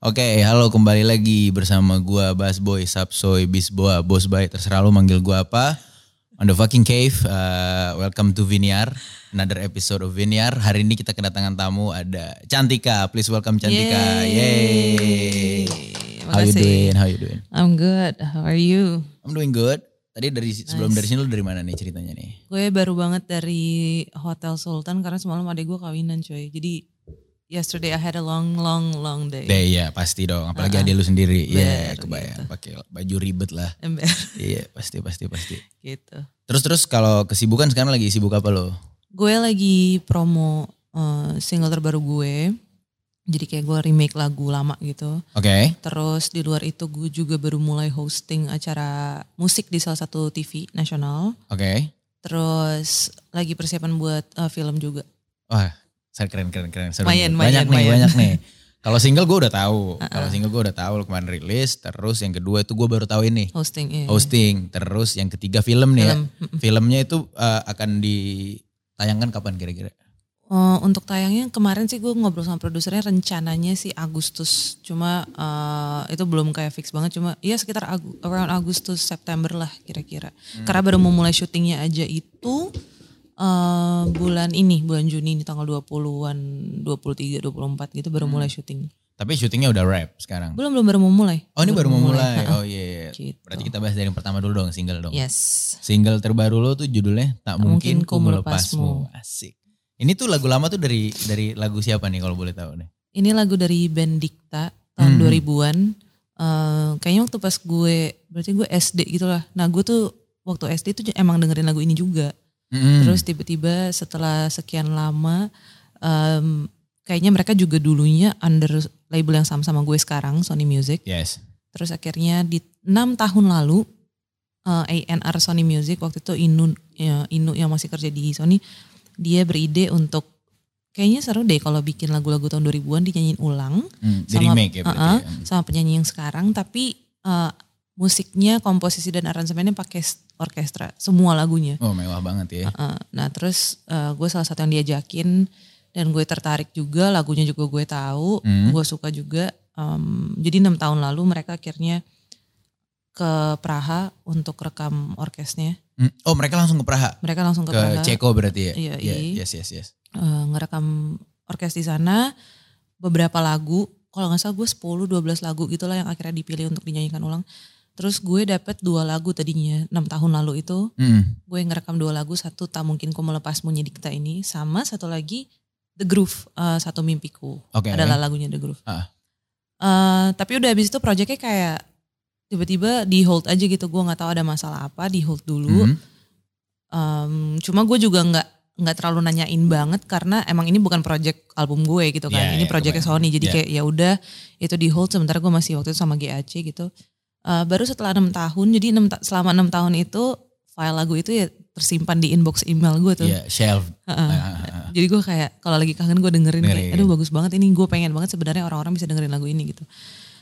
Oke, halo kembali lagi bersama gua Bas Boy, Sapsoy, Bisboa, Bos Bay, terserah lu manggil gua apa. On the fucking cave, uh, welcome to Viniar, another episode of Viniar. Hari ini kita kedatangan tamu ada Cantika, please welcome Cantika. Yay. How you doing? How you doing? I'm good. How are you? I'm doing good. Tadi dari sebelum dari sini lu dari mana nih ceritanya nih? Gue baru banget dari Hotel Sultan karena semalam adek gue kawinan coy. Jadi yesterday I had a long, long, long day. Deh iya pasti dong, apalagi ada lu sendiri. Iya, Bener, kebayang. Pakai baju ribet lah. Iya, pasti pasti pasti. gitu. Terus terus kalau kesibukan sekarang lagi sibuk apa lo? Gue lagi promo eh, single terbaru gue. Jadi kayak gue remake lagu lama gitu. Oke. Terus di luar itu gue juga baru mulai hosting acara musik di salah satu TV nasional. Oke. Terus lagi persiapan buat eh, film juga. Wah, keren keren keren. Seru Lumayan, nih. banyak lumayan, nih, lumayan. banyak nih. Kalau single gue udah tahu. Kalau single gue udah tahu kemarin rilis. Terus yang kedua itu gue baru tahu ini Hosting iya. hosting. Terus yang ketiga film nih Film. ya. Filmnya itu eh, akan ditayangkan kapan kira-kira? Eh, untuk tayangnya kemarin sih gue ngobrol sama produsernya rencananya sih Agustus. Cuma eh, itu belum kayak fix banget. Cuma ya sekitar Agu- around Agustus September lah kira-kira. Karena baru mau mulai syutingnya aja itu eh, bulan ini, bulan Juni ini tanggal 20-an, 23, 24 gitu baru mulai syuting. Tapi syutingnya udah wrap sekarang. Belum belum baru mau mulai. Oh ini baru mau mulai. Ha-ha. Oh iya. iya. Gitu. Berarti kita bahas dari yang pertama dulu dong, single dong. Yes. Single terbaru lo tuh judulnya Tak, Mungkin, Mungkin Ku Melepasmu. Asik. Ini tuh lagu lama tuh dari dari lagu siapa nih kalau boleh tahu nih? Ini lagu dari band Dikta tahun Hmm. 2000-an. Eh, kayaknya waktu pas gue, berarti gue SD gitu lah. Nah gue tuh waktu SD tuh emang dengerin lagu ini juga. Mm-mm. Terus tiba-tiba setelah sekian lama, em, kayaknya mereka juga dulunya under label yang sama sama gue sekarang, Sony Music. Yes. Terus akhirnya di enam tahun lalu, eh, A&R Sony Music waktu itu Inu, ya, Inu yang masih kerja di Sony, dia beride untuk kayaknya seru deh kalau bikin lagu-lagu tahun 2000-an dinyanyiin ulang Hmm, di sama remake ya ya. Hmm. sama penyanyi yang sekarang tapi eh, musiknya komposisi dan aransemennya pakai orkestra semua lagunya Oh mewah banget ya. Uh, nah terus eh, gue salah satu yang diajakin dan gue tertarik juga lagunya juga gue tahu Hmm. gue suka juga Em, jadi enam tahun lalu mereka akhirnya ke Praha untuk rekam orkesnya Hmm, Oh mereka langsung ke Praha? mereka langsung ke, Ke Praha Ceko berarti ya? Iya, Iya, iya. Yes, yes, yes. eh, ngerekam orkes di sana beberapa lagu kalau nggak salah gue 10-12 lagu gitulah yang akhirnya dipilih untuk dinyanyikan ulang terus gue dapet dua lagu tadinya enam tahun lalu itu Hmm. gue ngerekam dua lagu satu tak mungkin ku melepasmu Dikta ini sama satu lagi The Groove eh, satu mimpiku Oke. adalah lagunya The Groove Ah. Eh, tapi udah habis itu proyeknya kayak tiba-tiba di hold aja gitu gue nggak tahu ada masalah apa di hold dulu Hmm. Em, cuma gue juga nggak nggak terlalu nanyain banget karena emang ini bukan project album gue gitu kan Iya, ini iya, projectnya. Sony jadi Iya. kayak ya udah itu di hold sementara gue masih waktu itu sama GAC gitu Eh, baru setelah enam tahun jadi enam ta- selama enam tahun itu file lagu itu ya tersimpan di inbox email gue tuh Iya, shelf. Ah, ah, ah. jadi gue kayak kalau lagi kangen gue dengerin, Dengerin. kayak aduh bagus banget ini gue pengen banget sebenarnya orang-orang bisa dengerin lagu ini gitu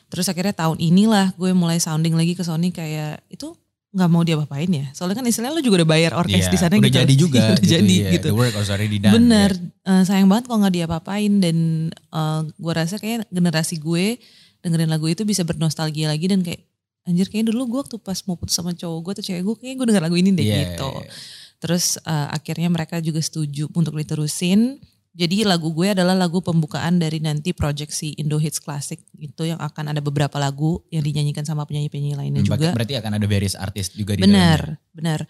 terus akhirnya tahun inilah gue mulai sounding lagi ke Sony kayak itu nggak mau diapa-apain ya soalnya kan istilahnya lo juga udah bayar orkes Iya, di sana udah gitu jadi juga. udah jadi iya. gitu The work was already done. bener ya. Eh, sayang banget kalau nggak diapa-apain dan eh, gue rasa kayak generasi gue dengerin lagu itu bisa bernostalgia lagi dan kayak anjir kayaknya dulu gue waktu pas mau putus sama cowok gue atau cewek gue kayaknya gue denger lagu ini deh Iya, gitu. iya, iya. terus eh, akhirnya mereka juga setuju untuk diterusin. Jadi lagu gue adalah lagu pembukaan dari nanti project si Indo Hits Classic. Itu yang akan ada beberapa lagu yang dinyanyikan sama penyanyi-penyanyi lainnya Hmm, juga. Berarti akan ada various artis juga di dalamnya. benar benar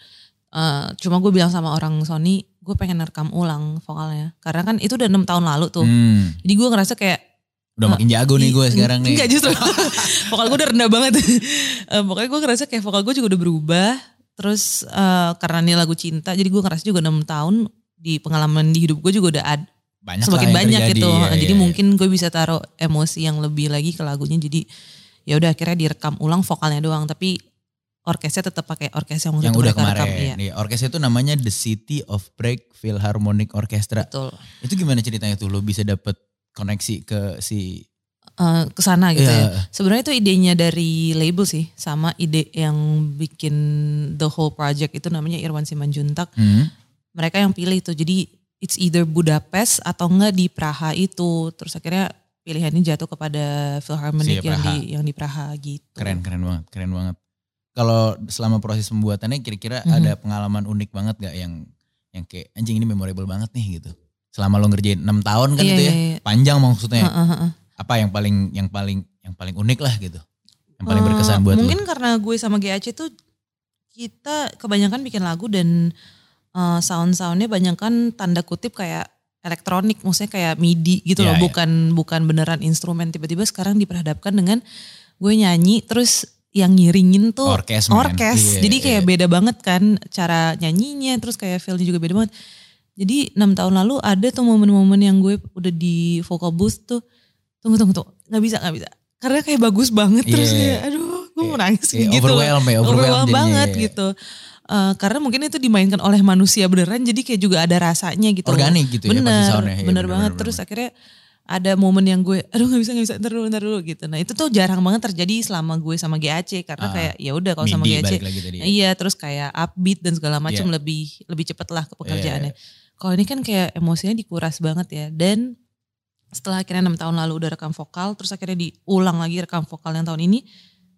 Eh, cuma gue bilang sama orang Sony gue pengen rekam ulang vokalnya. Karena kan itu udah enam tahun lalu tuh. Hmm, jadi gue ngerasa kayak udah makin jago nih gue sekarang nih. Enggak justru. vokal gue udah rendah banget. Eh, pokoknya gue ngerasa kayak vokal gue juga udah berubah. Terus eh, karena ini lagu cinta jadi gue ngerasa juga 6 tahun di pengalaman di hidup gue juga udah ad, Banyak semakin banyak terjadi, gitu. iya, jadi iya, iya. mungkin gue bisa taruh emosi yang lebih lagi ke lagunya jadi ya udah akhirnya direkam ulang vokalnya doang tapi orkesnya tetap pakai orkes yang, yang udah kemarin. rekam, iya. Nih, orkes itu namanya The City of Prague Philharmonic Orchestra. Betul. Itu gimana ceritanya tuh lo bisa dapet koneksi ke si Eh, ke sana gitu Iya. ya. Sebenarnya itu idenya dari label sih, sama ide yang bikin the whole project itu namanya Irwan Simanjuntak. Hmm. Mereka yang pilih itu. Jadi it's either Budapest atau enggak di Praha itu. Terus akhirnya pilihannya jatuh kepada Philharmonic Si yang Praha. di yang di Praha gitu. Keren, keren banget, keren banget. Kalau selama proses pembuatannya kira-kira Mhm. ada pengalaman unik banget gak yang yang kayak anjing ini memorable banget nih gitu. Selama lo ngerjain 6 tahun kan Iya, itu ya, iya, iya. panjang maksudnya. Heeh, heeh. Apa yang paling yang paling yang paling unik lah gitu. Yang paling berkesan Eh, buat Mungkin lo. karena gue sama GAC tuh kita kebanyakan bikin lagu dan eh, sound-soundnya banyakan tanda kutip kayak elektronik, maksudnya kayak MIDI gitu Iya, loh, iya. bukan bukan beneran instrumen. Tiba-tiba sekarang diperhadapkan dengan gue nyanyi terus yang ngiringin tuh Orkes, orkes. Iya, Jadi kayak iya. beda banget kan cara nyanyinya, terus kayak feel juga beda banget. Jadi enam tahun lalu ada tuh momen-momen yang gue udah di vocal booth tuh, tunggu tunggu tunggu, nggak bisa nggak bisa, karena kayak bagus banget terus Iya. kayak, aduh, gue mau nangis Iya, gitu. overwhelm ya, overwhelm Overwhelm banget iya. gitu. Eh, karena mungkin itu dimainkan oleh manusia beneran, jadi kayak juga ada rasanya gitu. Organik gitu ya pasti bener, soundnya. Iya, bener bener, banget. bener, Terus bener. akhirnya ada momen yang gue, aduh nggak bisa nggak bisa, ntar dulu ntar dulu gitu. Nah itu tuh jarang banget terjadi selama gue sama GAC karena Ah, kayak ya udah kalau sama GAC ya. Iya, terus kayak upbeat dan segala macam Iya. lebih lebih cepet lah ke pekerjaannya. Iya, Kalau ini kan kayak emosinya dikuras banget ya. Dan setelah akhirnya enam tahun lalu udah rekam vokal, terus akhirnya diulang lagi rekam vokal yang tahun ini,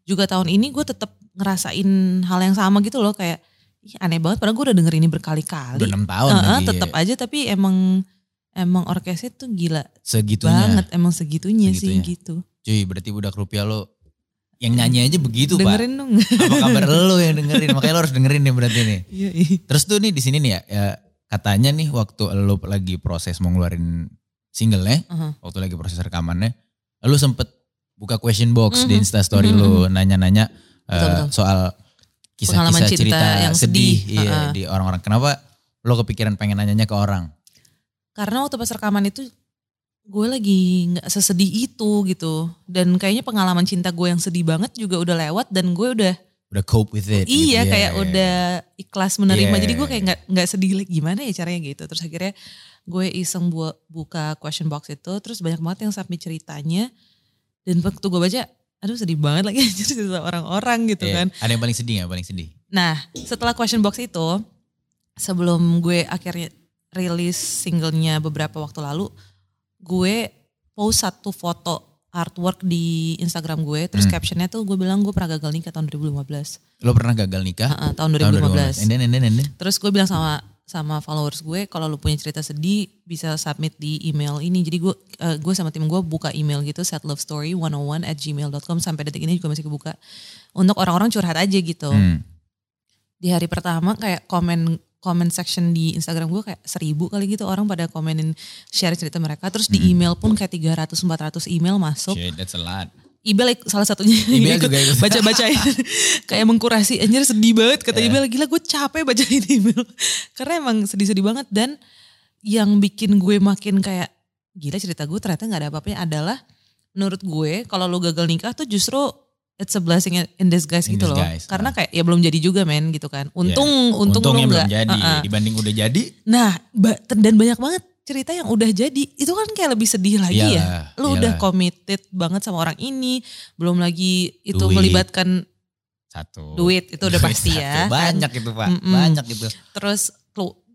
juga tahun ini gue tetap ngerasain hal yang sama gitu loh kayak Ih, aneh banget padahal gue udah denger ini berkali-kali. Udah 6 tahun Heeh, lagi. tetap aja tapi emang emang orkesnya tuh gila Segitunya. banget emang segitunya, Segitunya. sih gitu. Cuy, berarti budak rupiah lo yang nyanyi aja begitu, Pak. Dengerin dong. Apa kabar lo yang dengerin? Makanya lo harus dengerin nih berarti nih. Iya, iya. Terus tuh nih di sini nih ya, ya katanya nih waktu lo lagi proses mau ngeluarin singlenya, Aha. waktu lagi proses rekamannya, lo sempet buka question box di Mhm. Instastory Mhm, lo nanya-nanya betul. soal kisah-kisah cinta cerita yang sedih, sedih. iya, Ha-ha. di orang-orang. Kenapa lo kepikiran pengen nanyanya ke orang? Karena waktu pas rekaman itu gue lagi nggak sesedih itu gitu. Dan kayaknya pengalaman cinta gue yang sedih banget juga udah lewat dan gue udah Udah cope with it. gitu. iya Iya, kayak iya. udah ikhlas menerima. Iya. Jadi gue kayak nggak nggak sedih lagi gimana ya caranya gitu. Terus akhirnya gue iseng buat buka question box itu terus banyak banget yang submit ceritanya dan waktu gue baca aduh sedih banget lagi cerita orang-orang gitu Iya. kan. Ada yang paling sedih gak? Paling sedih? Nah, setelah question box itu, sebelum gue akhirnya rilis singlenya beberapa waktu lalu, gue post satu foto artwork di Instagram gue, terus Hmm. captionnya tuh gue bilang gue pernah gagal nikah tahun 2015, Lo pernah gagal nikah? Heeh, tahun Tahun 2015. And then, and then, and then. Terus gue bilang sama sama followers gue, kalau lu punya cerita sedih bisa submit di email ini. Jadi gue eh, gue sama tim gue buka email gitu, setlovestory101 at gmail.com sampai detik ini juga masih kebuka. Untuk orang-orang curhat aja gitu Hmm. di hari pertama kayak komen comment section di Instagram gue kayak seribu kali gitu orang pada komenin share cerita mereka terus di Hmm. email pun kayak 300 400 email masuk Shit, that's a lot. Ibel salah satunya Ibel juga ikut. baca-bacain kayak mengkurasi anjir sedih banget kata Yeah. Ibel gila gue capek bacain email karena emang sedih-sedih banget dan yang bikin gue makin kayak gila cerita gue ternyata nggak ada apa-apanya adalah menurut gue kalau lu gagal nikah tuh justru it's a blessing in disguise In gitu loh disguise, karena ah. kayak ya belum jadi juga men gitu kan untung Ya. untung Untungnya lu belum nggak jadi. Uh-uh. Dibanding udah jadi, Nah, ba- dan banyak banget cerita yang udah jadi. Itu kan kayak lebih sedih lagi Iyalah, ya. Lu udah iyalah. committed banget sama orang ini, belum lagi itu Duit. melibatkan satu. duit, itu udah Duit pasti satu. ya. kan. Banyak itu Pak, Mm-mm. banyak itu. Terus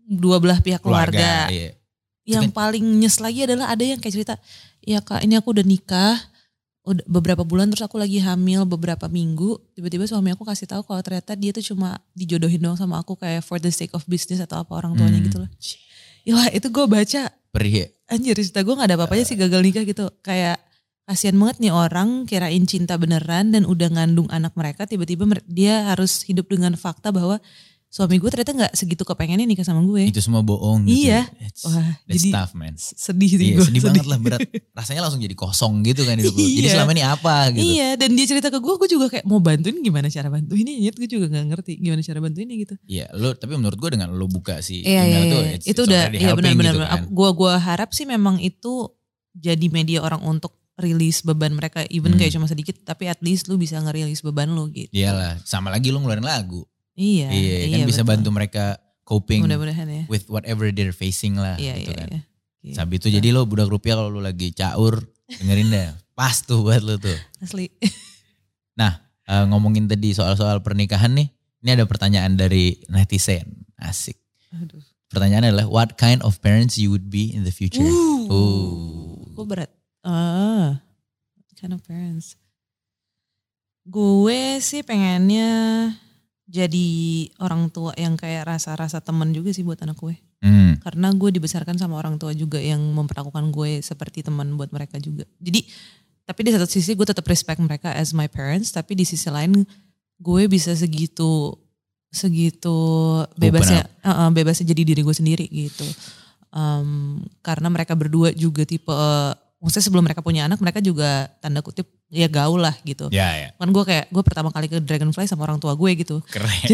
dua belah pihak keluarga. iya. Yang Itu paling nyes lagi adalah ada yang kayak cerita, ya kak ini aku udah nikah, udah beberapa bulan terus aku lagi hamil beberapa minggu, tiba-tiba suami aku kasih tahu kalau ternyata dia tuh cuma dijodohin doang sama aku kayak for the sake of business atau apa orang tuanya Hmm. gitu loh. Yalah itu gue baca Perih ya? anjir cerita gue gak ada apa-apanya sih gagal nikah gitu kayak kasihan banget nih orang kirain cinta beneran dan udah ngandung anak mereka tiba-tiba dia harus hidup dengan fakta bahwa suami gue ternyata nggak segitu kepengennya nikah sama gue Itu semua bohong gitu. Iya. It's, wah that's jadi tough man. sedih sih Iya, gue sedih banget lah berat. Rasanya langsung jadi kosong gitu kan hidup lu. Jadi Iya. selama ini apa gitu. iya dan dia cerita ke gue gue juga kayak mau bantuin gimana cara bantuinnya nyet gue juga nggak ngerti gimana cara bantuinnya gitu Iya, lu tapi menurut gue dengan lu buka si Iya email iya, tuh iya. it's- itu it's udah iya benar-benar. gitu kan. Gua gua harap sih memang itu jadi media orang untuk rilis beban mereka even Hmm. kayak cuma sedikit tapi at least lu bisa ngerilis beban lu gitu. Iyalah, sama lagi lu ngeluarin lagu. Iya. Iya, iya kan iya, bisa betul. bantu mereka coping Mudah-mudahan ya. with whatever they're facing lah iya, gitu iya, kan. Iya. iya. Sabi itu iya. jadi lo budak rupiah kalau lo lagi caur dengerin deh. Pas tuh buat lo tuh. Asli. nah, uh, ngomongin tadi soal-soal pernikahan nih. Ini ada pertanyaan dari netizen. Asik. Aduh. Pertanyaannya adalah what kind of parents you would be in the future? Uh, oh. Gue berat. Ah. What kind of parents. Gue sih pengennya jadi orang tua yang kayak rasa-rasa temen juga sih buat anak gue. Hmm. Karena gue dibesarkan sama orang tua juga yang memperlakukan gue seperti teman buat mereka juga. Jadi tapi di satu sisi gue tetap respect mereka as my parents, tapi di sisi lain gue bisa segitu segitu bebasnya uh, uh, bebasnya jadi diri gue sendiri gitu. Um, karena mereka berdua juga tipe maksudnya sebelum mereka punya anak mereka juga tanda kutip ya gaul lah gitu. Ya ya. Kan gue kayak gue pertama kali ke Dragonfly sama orang tua gue gitu. Keren.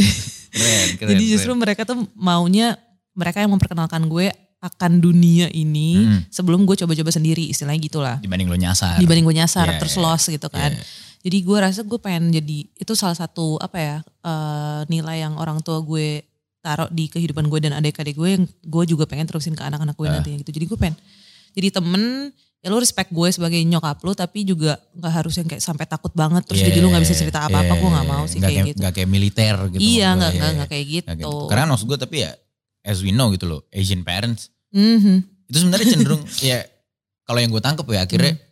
keren, keren. Jadi justru keren. mereka tuh maunya mereka yang memperkenalkan gue akan dunia ini Hmm. sebelum gue coba-coba sendiri istilahnya gitulah. dibanding lo nyasar. Dibanding gue nyasar Iya, terus iya. lost gitu kan. Iya. Jadi gue rasa gue pengen jadi itu salah satu apa ya eh, nilai yang orang tua gue taruh di kehidupan gue dan adik-adik gue yang gue juga pengen terusin ke anak-anak gue Ah. nantinya gitu. Jadi gue pengen jadi temen ya lu respect gue sebagai nyokap lu tapi juga nggak harus yang kayak sampai takut banget terus Iya, jadi lu nggak bisa cerita apa-apa gue nggak mau sih Nggak kayak gitu. Nggak kayak militer gitu. iya nggak nggak iya, nggak kayak gitu. Nggak gitu. Karena maksud gue tapi ya as we know gitu loh, Asian parents Mhm. itu sebenarnya cenderung ya kalau yang gue tangkep ya akhirnya Hmm.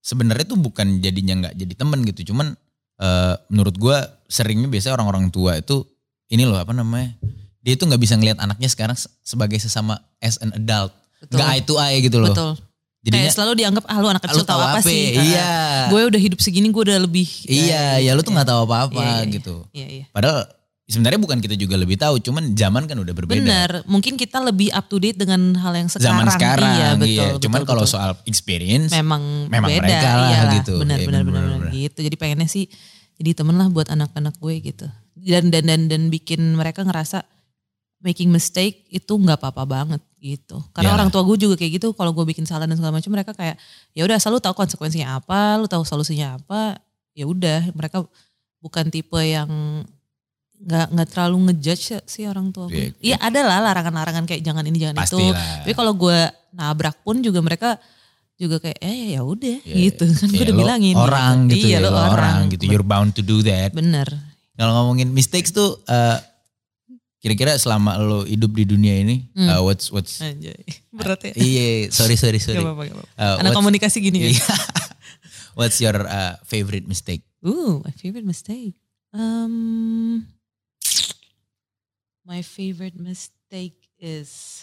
sebenarnya tuh bukan jadinya nggak jadi temen gitu, cuman eh, menurut gue seringnya biasanya orang-orang tua itu ini loh apa namanya dia itu nggak bisa ngelihat anaknya sekarang se- sebagai sesama as an adult, nggak eye to eye gitu loh. Betul. Jadinya kayak selalu dianggap ah lu anak kecil lu tahu apa, sih. Iya. Gue udah hidup segini gue udah lebih. Iya, ya lu tuh nggak tahu apa-apa Iya, iya, iya. gitu. Iya iya. Padahal sebenarnya bukan kita juga lebih tahu, cuman zaman kan udah berbeda. Benar, mungkin kita lebih up to date dengan hal yang sekarang. Zaman sekarang, iya, betul, iya. betul, Cuman kalau betul. soal experience, memang, memang beda, mereka lah iyalah. gitu. Benar, Iya, benar, benar, benar, benar. gitu. Jadi pengennya sih jadi temen lah buat anak-anak gue gitu. Dan dan dan dan bikin mereka ngerasa making mistake itu nggak apa-apa banget gitu. Karena Ya. orang tua gue juga kayak gitu. Kalau gue bikin salah dan segala macam, mereka kayak ya udah selalu tahu konsekuensinya apa, lu tahu solusinya apa. Ya udah, mereka bukan tipe yang nggak nggak terlalu ngejudge sih orang tua gue. Iya, Iya ada lah larangan-larangan kayak jangan ini jangan itu. pastilah. Tapi kalau gue nabrak pun juga mereka juga kayak eh ya udah Iya, gitu kan gue Ya, udah bilangin orang gitu, iya ya, lo lo orang, gitu. You're bound to do that. bener Kalau ngomongin mistakes tuh, eh, kira-kira selama lo hidup di dunia ini, Hmm. eh, what's what's Anjay, berat ya iya sorry sorry sorry. gak apa-apa gak apa-apa Eh, anak komunikasi gini ya Iya. what's your eh, favorite mistake? Ooh, my favorite mistake. Um, my favorite mistake is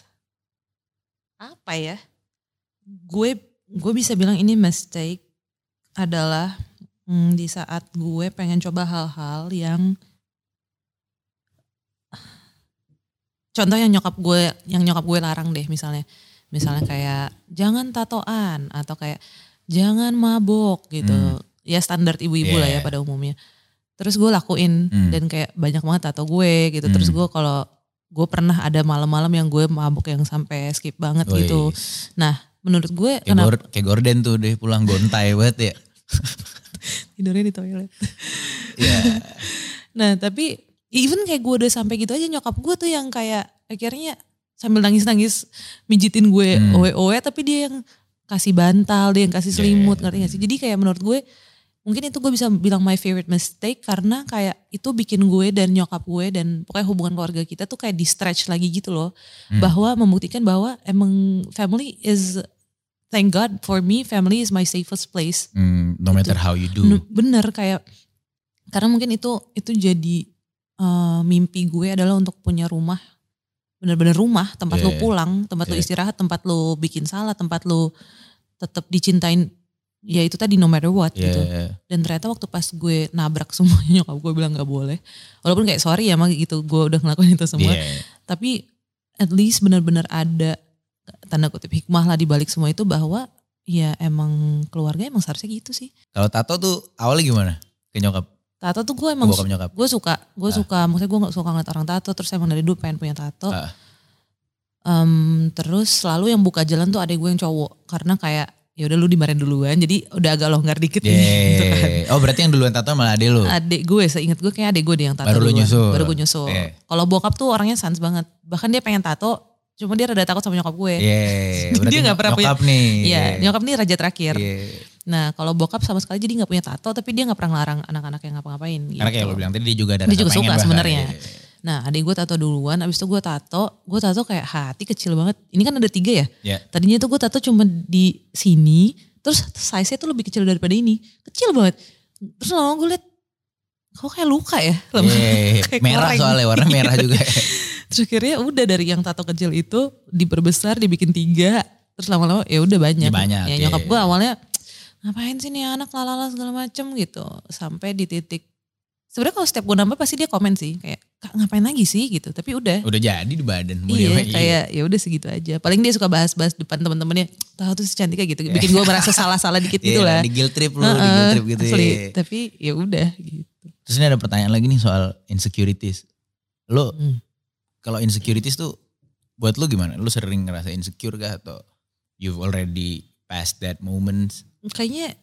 apa ya? Gue gue bisa bilang ini mistake adalah mm, di saat gue pengen coba hal-hal yang contoh yang nyokap gue yang nyokap gue larang deh misalnya misalnya kayak jangan tatoan atau kayak jangan mabok gitu Hmm. ya standar ibu-ibu lah ya Yeah. pada umumnya terus gue lakuin Hmm. dan kayak banyak banget tato gue gitu terus Hmm. gue kalau gue pernah ada malam-malam yang gue mabuk yang sampai skip banget gitu Wih, nah menurut gue Kayak, kenapa Gor- kayak Gordon tuh deh pulang gontai banget ya. tidurnya di toilet Iya. Nah tapi even kayak gue udah sampai gitu aja nyokap gue tuh yang kayak akhirnya sambil nangis-nangis mijitin gue Hmm. owe-owe tapi dia yang kasih bantal, dia yang kasih Yeah. selimut, ngerti gak sih? Jadi kayak menurut gue mungkin itu gue bisa bilang my favorite mistake karena kayak itu bikin gue dan nyokap gue dan pokoknya hubungan keluarga kita tuh kayak di stretch lagi gitu loh. Hmm. Bahwa membuktikan bahwa emang family is thank God for me family is my safest place. Hmm, no matter how you do. Bener kayak karena mungkin itu itu jadi eh, mimpi gue adalah untuk punya rumah bener-bener rumah tempat lu Yeah. pulang tempat lu Yeah. istirahat tempat lu bikin salah tempat lu tetap dicintain ya itu tadi no matter what gitu iya. dan ternyata waktu pas gue nabrak semuanya nyokap gue bilang nggak boleh walaupun kayak sorry ya mah gitu gue udah ngelakuin itu semua Iya. tapi at least benar-benar ada tanda kutip hikmah lah di balik semua itu bahwa ya emang keluarga emang seharusnya gitu sih Kalau tato tuh awalnya gimana? Ke nyokap? Tato tuh gue emang gue suka gue suka maksudnya gue nggak suka ngeliat orang tato terus emang dari dulu pengen punya tato Ah. Em, terus selalu yang buka jalan tuh adek gue yang cowok karena kayak ya udah lu dimarahin duluan jadi udah agak longgar dikit nih gitu kan. Oh berarti yang duluan tato malah ade lu? Adek gue seingat gue kayak adek gue deh yang tato Baru lu duluan. nyusul. baru gue nyusul Iya. kalau bokap tuh orangnya sans banget bahkan dia pengen tato cuma dia rada takut sama nyokap gue Yeay. Dia nggak pernah punya- nyokap nih. Iya, nyokap ini raja terakhir. Iya. Nah, kalau bokap sama sekali jadi nggak punya tato, tapi dia nggak pernah ngelarang anak-anak yang ngapa-ngapain. Gitu. Karena kayak lo bilang tadi dia juga ada Dia juga suka sebenarnya. Iya. Nah, adik gue tato duluan, abis itu gue tato, gue tato kayak hati kecil banget. Ini kan ada tiga ya. Iya. Tadinya tuh gue tato cuma di sini, terus size-nya tuh lebih kecil daripada ini, kecil banget. Terus lama gue liat, kok kayak luka ya? Iya, Kayak merah koreng. soalnya warna merah juga. Terus akhirnya udah dari yang tato kecil itu diperbesar, dibikin tiga. Terus lama-lama ya udah banyak. Ya banyak, Ya iya. nyokap gue awalnya ngapain sih nih anak lalala segala macem gitu. Sampai di titik. Sebenarnya kalau setiap gue nambah pasti dia komen sih. Kayak Kak, ngapain lagi sih gitu. Tapi udah. Udah jadi di badan. Iya diapain? kayak ya udah segitu aja. Paling dia suka bahas-bahas depan temen-temennya. Tahu tuh si cantiknya gitu. Bikin gue merasa salah-salah dikit Iya, gitu lah. di guilt trip lu, di Heeh, guilt trip gitu asli. ya. Tapi ya udah gitu. Terus ini ada pertanyaan lagi nih soal insecurities. Lo Hmm. kalau insecurities tuh buat lu gimana? Lu sering ngerasa insecure gak atau you've already passed that moment? Kayaknya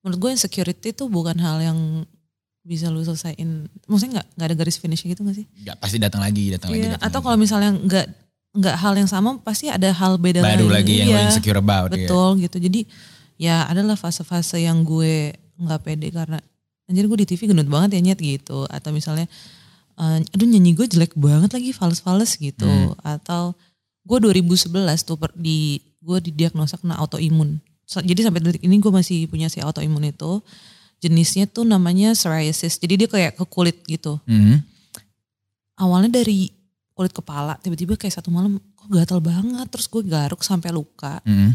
menurut gue insecurity itu bukan hal yang bisa lu selesaiin. Maksudnya nggak nggak ada garis finishnya gitu gak sih? Gak pasti datang lagi, datang lagi, Iya. datang Atau lagi. kalau misalnya nggak nggak hal yang sama pasti ada hal beda baru lain. lagi yang Iya, insecure about ya. Betul gitu. Jadi ya adalah fase-fase yang gue nggak pede karena anjir gue di TV gendut banget ya nyet gitu. Atau misalnya eh, aduh nyanyi gue jelek banget lagi fals-fals gitu. Hmm. Atau gue 2011 tuh per- di gue didiagnosa kena autoimun. Jadi sampai detik ini gue masih punya si autoimun itu. Jenisnya tuh namanya psoriasis. Jadi dia kayak ke kulit gitu. Mhm. Awalnya dari kulit kepala, tiba-tiba kayak satu malam kok gatal banget. Terus gue garuk sampai luka. Mhm.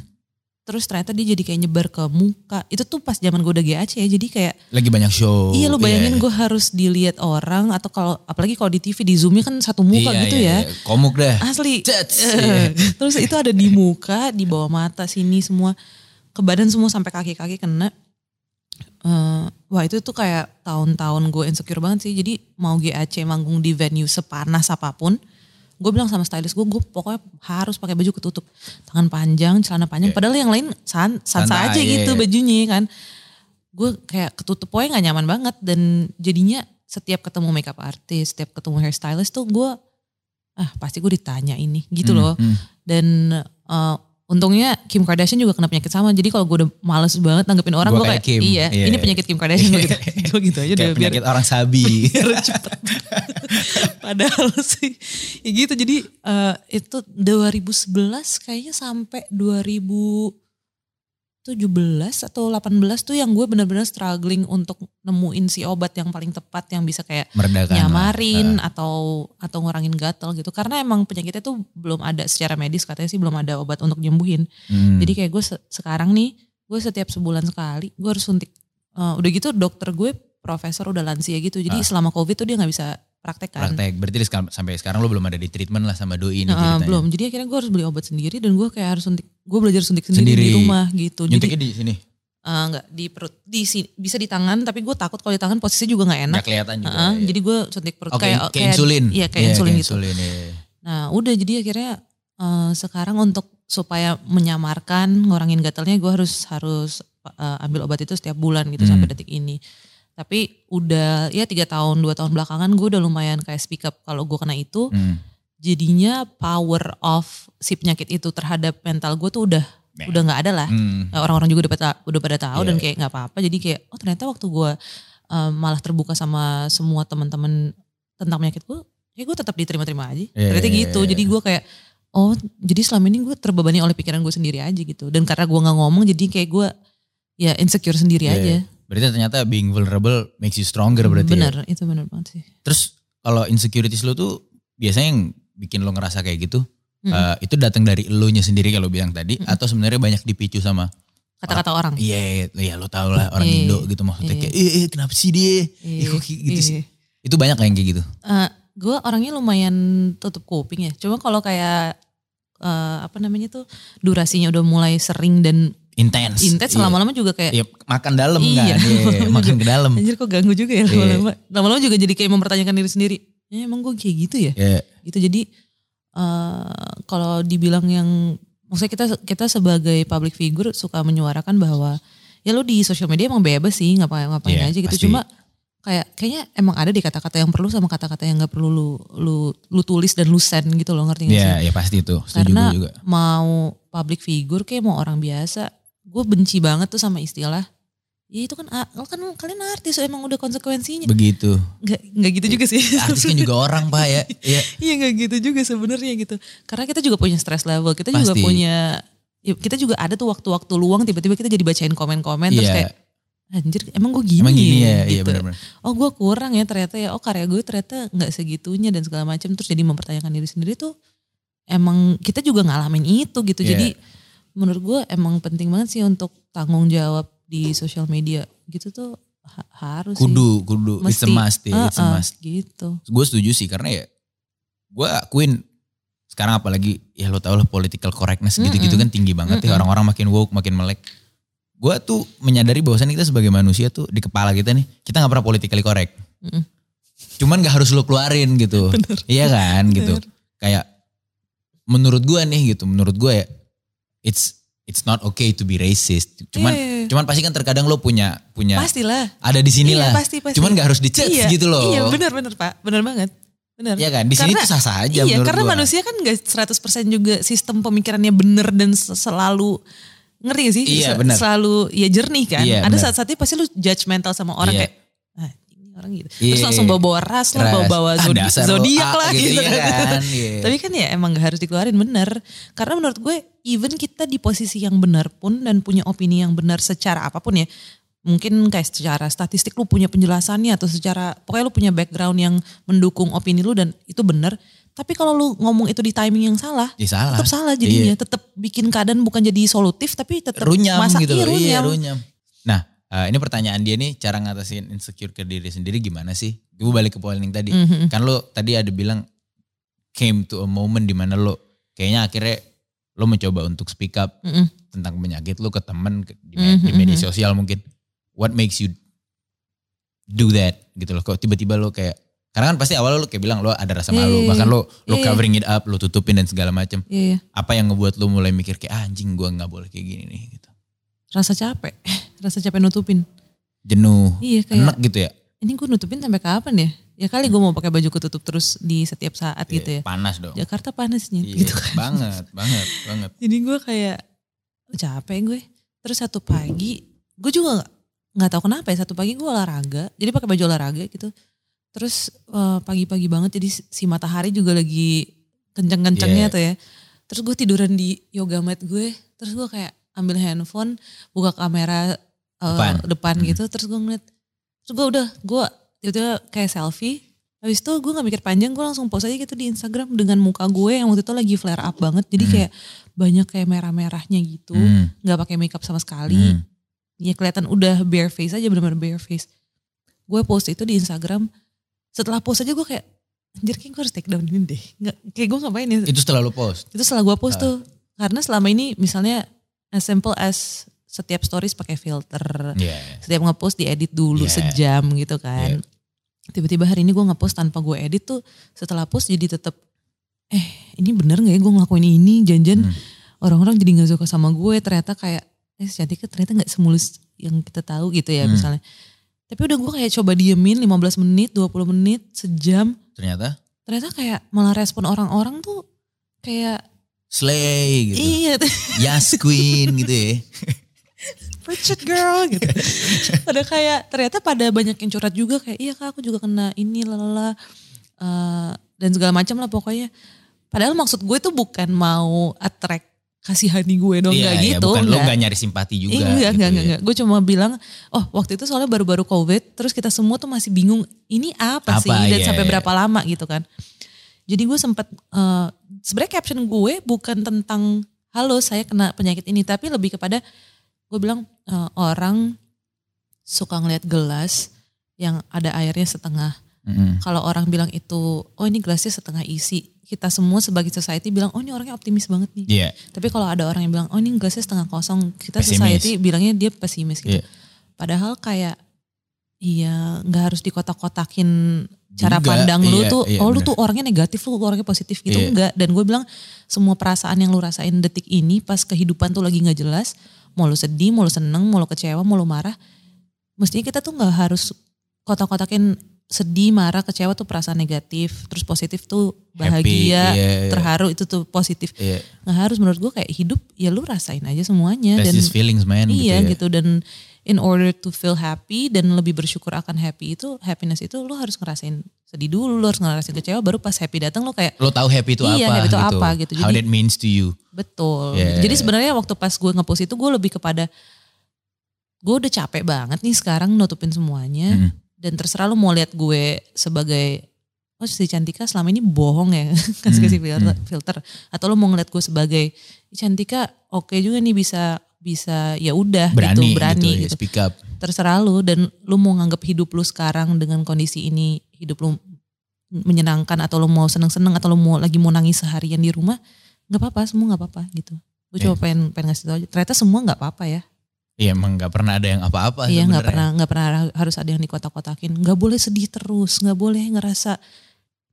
Terus ternyata dia jadi kayak nyebar ke muka. Itu tuh pas zaman gue udah GAC ya. Jadi kayak Lagi banyak show. iya lu bayangin iya. gue harus dilihat orang atau kalau apalagi kalau di TV di zoomnya kan satu muka Iya, gitu iya, ya. iya. Komuk dah. Asli. Iya. Terus itu ada di muka, di bawah mata sini semua. Ke badan semua sampai kaki-kaki kena. Eh, wah itu tuh kayak tahun-tahun gue insecure banget sih. Jadi mau GAC manggung di venue sepanas apa pun. Gue bilang sama stylist gue, gue pokoknya harus pakai baju ketutup. Tangan panjang, celana panjang. Iya. Padahal yang lain san, san Santai, aja iya, gitu iya. bajunya kan. Gue kayak ketutup pokoknya gak nyaman banget. Dan jadinya setiap ketemu makeup artist, setiap ketemu hairstylist tuh gue, ah pasti gue ditanya ini gitu Hmm, loh. hmm. Dan eh, untungnya Kim Kardashian juga kena penyakit sama. Jadi kalau gue udah males banget nanggepin orang, gue kayak kayak, Kim. iya, Iya. ini penyakit Kim Kardashian gue gitu. Gue gitu aja deh Kayak biar, penyakit orang sabi. biar cepet. Padahal sih, ya gitu. Jadi eh, itu 2011 kayaknya sampai 2017 atau 18 tuh yang gue bener-bener struggling untuk nemuin si obat yang paling tepat yang bisa kayak Meredakan. lah. nyamarin Eh, atau atau ngurangin gatal gitu karena emang penyakitnya tuh belum ada secara medis katanya sih belum ada obat untuk nyembuhin hmm. jadi kayak gue se- sekarang nih gue setiap sebulan sekali gue harus suntik Eh, udah gitu dokter gue profesor udah lansia gitu jadi Ah. selama covid tuh dia nggak bisa praktek kan praktek. Berarti sekal- sampai sekarang lo belum ada di treatment lah sama doi ini Nah, ceritanya. belum jadi akhirnya gue harus beli obat sendiri dan gue kayak harus suntik gue belajar suntik sendiri, Sendiri. di rumah gitu jadi Nyuntiknya di sini. eh, nggak di perut di sini bisa di tangan tapi gue takut kalau di tangan posisinya juga nggak enak Nggak kelihatan juga. Heeh, ya. jadi gue suntik perut Oke, kayak kayak, insulin. Iya kayak insulin gitu. insulin, iya. Nah udah jadi akhirnya eh, sekarang untuk supaya menyamarkan ngurangin gatalnya gue harus harus eh, ambil obat itu setiap bulan gitu Hmm. sampai detik ini. Tapi udah ya tiga tahun dua tahun belakangan gue udah lumayan kayak speak up kalau gue kena itu. Hmm. Jadinya power of si penyakit itu terhadap mental gue tuh udah Nah. udah nggak ada lah. Hmm. Nah, Orang-orang juga udah pada, udah pada tahu Iya. dan kayak nggak apa-apa. Jadi kayak oh ternyata waktu gue eh, malah terbuka sama semua teman-teman tentang penyakit gue, ya gue tetap diterima-terima aja. Iya, Ternyata iya, gitu. iya. Jadi gue kayak oh jadi selama ini gue terbebani oleh pikiran gue sendiri aja gitu. Dan karena gue nggak ngomong jadi kayak gue ya insecure sendiri Iya, aja. Berarti ternyata being vulnerable makes you stronger berarti. ya? Bener, itu bener banget sih. Terus kalau insecurities lo tuh biasanya yang bikin lo ngerasa kayak gitu, Mm. eh, itu datang dari elunya sendiri kalau bilang tadi, atau sebenarnya banyak dipicu sama Kata-kata orang. Iya, iya lo tau lah orang Iya, Indo gitu maksudnya iya. kayak, eh, eh, kenapa sih dia? Iya, Eh, kok gitu iya. sih? Itu banyak yang kayak gitu. Eh, gue orangnya lumayan tutup kuping ya. Cuma kalau kayak eh, apa namanya tuh durasinya udah mulai sering dan Intens. intens Iya. lama-lama juga kayak Iya, makan dalam Iya. kan, iya, makan ke dalam. anjir kok ganggu juga ya Iya. lama-lama. Lama-lama juga jadi kayak mempertanyakan diri sendiri. Ya emang gue kayak gitu ya? Iya. Gitu jadi eh, kalau dibilang yang maksudnya kita kita sebagai public figure suka menyuarakan bahwa ya lu di sosial media emang bebas sih ngapain ngapain Iya, aja gitu. pasti. Cuma kayak kayaknya emang ada di kata-kata yang perlu sama kata-kata yang nggak perlu lu lu lu tulis dan lu send gitu loh ngerti gak sih? Iya, ya pasti itu. Setuju Karena juga. mau public figure kayak mau orang biasa, gue benci banget tuh sama istilah. Ya itu kan, ah, kan kalian artis emang udah konsekuensinya. Begitu. Nggak, nggak gitu juga sih. Artis kan juga orang pak ya. Iya. Iya nggak gitu juga sebenarnya gitu. Karena kita juga punya stress level, kita juga Pasti. punya, ya kita juga ada tuh waktu-waktu luang tiba-tiba kita jadi bacain komen-komen terus Iya. kayak anjir emang gue gini, Emang gini ya, iya gitu. benar-benar. oh gue kurang ya ternyata ya oh karya gue ternyata nggak segitunya dan segala macam terus jadi mempertanyakan diri sendiri tuh emang kita juga ngalamin itu gitu Iya. jadi menurut gue emang penting banget sih untuk tanggung jawab di sosial media gitu tuh ha- harus sih. Kudu, kudu. It's a must ya, it's a Uh-uh, gitu Gue setuju sih karena ya gue akuin sekarang apalagi ya lo tau lah political correctness gitu-gitu kan tinggi banget ya orang-orang makin woke makin melek. Gue tuh menyadari bahwasannya kita sebagai manusia tuh di kepala kita nih kita nggak pernah politically correct. Mm-mm. Cuman gak harus lo keluarin gitu. Iya kan gitu. Kayak menurut gue nih gitu, menurut gue ya it's it's not okay to be racist. Cuman Iya, iya, iya. cuman pasti kan terkadang lo punya punya pastilah ada di sini Iya, lah. pasti, pasti. Cuman gak harus dijudge iya, gitu loh. iya benar-benar pak benar banget benar Iya kan? Di sini tuh sah-sah aja iya karena gua. manusia kan gak 100% juga sistem pemikirannya bener dan se- selalu ngerti gak sih Iya, benar. selalu ya jernih kan Iya, ada benar. saat-saatnya pasti lu judgmental sama orang Iya. kayak orang gitu Iya, terus langsung iya. bawa-bawa ras lah bawa-bawa Ah, zodiak A lah gitu, gitu, iya kan, iya. tapi kan ya emang gak harus dikeluarin bener karena menurut gue even kita di posisi yang benar pun dan punya opini yang benar secara apa pun ya mungkin kayak secara statistik lu punya penjelasannya atau secara pokoknya lu punya background yang mendukung opini lu dan itu benar tapi kalau lu ngomong itu di timing yang salah Ya salah. tetap salah jadinya tetap bikin keadaan bukan jadi solutif tapi tetap runyam masa gitu iya. Iya, runyam. runyam. Nah, eh, ini pertanyaan dia nih cara ngatasin insecure ke diri sendiri gimana sih? Gue balik ke poin yang tadi. Mhm. Kan lo tadi ada bilang came to a moment di mana lo kayaknya akhirnya lo mencoba untuk speak up Mm-mm. tentang penyakit lo ke temen ke- di, me- di media Mhm. sosial mungkin. What makes you do that gitu loh. Kok tiba-tiba lo kayak karena kan pasti awal lo kayak bilang lo ada rasa Iya, malu, iya, bahkan lo lo Iya, iya. covering it up, lo tutupin dan segala macam. Iya, iya. Apa yang ngebuat lo mulai mikir kayak ah, anjing gue nggak boleh kayak gini nih gitu. rasa capek rasa capek nutupin. Jenuh, iya kayak enak gitu ya. ini gue nutupin sampai kapan ya? Ya kali gue mau pakai baju ketutup terus di setiap saat gitu ya. Panas dong. Jakarta panasnya Iya, gitu kan. banget, banget, banget. jadi gue kayak capek gue. Terus satu pagi gue juga nggak tahu kenapa ya satu pagi gue olahraga. Jadi pakai baju olahraga gitu. Terus eh, pagi-pagi banget jadi si- matahari juga lagi kenceng-kencengnya Iya. tuh ya. Terus gue tiduran di yoga mat gue. Terus gue kayak ambil handphone buka kamera eh, Depan. depan, Hmm. gitu terus gue ngeliat terus gue udah gue tiba-tiba kayak selfie Habis itu gue gak mikir panjang, gue langsung post aja gitu di Instagram dengan muka gue yang waktu itu lagi flare up banget. Jadi kayak banyak kayak merah-merahnya gitu. Hmm, Gak pakai makeup sama sekali. hmm. Ya kelihatan udah bare face aja bener-bener bare face. Gue post itu di Instagram. Setelah post aja gue kayak, anjir kayak gue harus take down ini deh. Nggak, kayak gue ngapain ya. Itu setelah lu post. Itu setelah gue post tuh. Karena selama ini misalnya as simple as setiap stories pakai filter. Iya. Setiap ngepost diedit dulu Yeah. sejam gitu kan. Tiba-tiba hari ini gue ngepost tanpa gue edit tuh setelah post jadi tetap eh ini bener gak ya gue ngelakuin ini janjian Hmm. orang-orang jadi gak suka sama gue ternyata kayak eh si cantiknya ternyata gak semulus yang kita tahu gitu ya Hmm. misalnya. Tapi udah gue kayak coba diemin 15 menit, 20 menit, sejam. Ternyata Ternyata kayak malah respon orang-orang tuh kayak slay gitu. iya Yes queen gitu ya. Preach it girl gitu. pada kayak ternyata pada banyak yang curhat juga kayak iya kak aku juga kena ini lalala Eh, dan segala macam lah pokoknya. Padahal maksud gue tuh bukan mau attract kasihani gue dong Iya, nggak iya, gitu. bukan lo nggak. gak nyari simpati juga. Iya, enggak, gitu enggak, ya. enggak, enggak. Gue cuma bilang, oh waktu itu soalnya baru-baru covid, terus kita semua tuh masih bingung, ini apa, Apa, sih dan iya, sampai iya. berapa lama gitu kan. Jadi gue sempat, eh, sebenarnya caption gue bukan tentang, halo saya kena penyakit ini, tapi lebih kepada, gue bilang eh, orang suka ngeliat gelas yang ada airnya setengah. Mm-mm. Kalau orang bilang itu, oh ini gelasnya setengah isi, kita semua sebagai society bilang, oh ini orangnya optimis banget nih. Iya. Tapi kalau ada orang yang bilang, oh ini gelasnya setengah kosong, kita Pesimis. society bilangnya dia pesimis gitu. Iya. Padahal kayak, iya nggak harus dikotak-kotakin cara Juga, pandang lu iya, tuh, iya, oh lu bener. tuh orangnya negatif, lu orangnya positif gitu. Iya. Enggak, dan gue bilang semua perasaan yang lu rasain detik ini pas kehidupan tuh lagi nggak jelas, mau lu sedih, mau lu seneng, mau lu kecewa, mau lu marah, mestinya kita tuh nggak harus kotak-kotakin sedih, marah, kecewa tuh perasaan negatif, terus positif tuh bahagia, iya, iya. terharu itu tuh positif Iya. nggak harus menurut gue kayak hidup ya lu rasain aja semuanya That's dan feelings man. iya gitu. ya. gitu dan in order to feel happy dan lebih bersyukur akan happy itu happiness itu lu harus ngerasain sedih dulu lu harus ngerasain kecewa baru pas happy datang lu kayak Lo tahu happy itu Iya, apa happy itu gitu. apa gitu. How Jadi- that means to you. betul Yeah. jadi sebenarnya waktu pas gue ngepost itu gue lebih kepada gue udah capek banget nih sekarang nutupin semuanya Hmm. dan terserah lu mau lihat gue sebagai oh si Cantika selama ini bohong ya kasih kasih Hmm, filter, filter atau lu mau ngeliat gue sebagai Cantika oke juga nih bisa bisa ya udah Berani gitu berani gitu, ya, gitu. speak up. terserah lu dan lu mau nganggap hidup lu sekarang dengan kondisi ini hidup lu menyenangkan atau lu mau seneng-seneng atau lu mau lagi mau nangis seharian di rumah nggak apa-apa semua nggak apa-apa gitu. Gue cuma pengen pengen ngasih tau aja. Ternyata semua nggak apa-apa ya. Iya emang gak pernah ada yang apa-apa iya nggak pernah nggak pernah harus ada yang dikotak-kotakin. Nggak boleh sedih terus nggak boleh ngerasa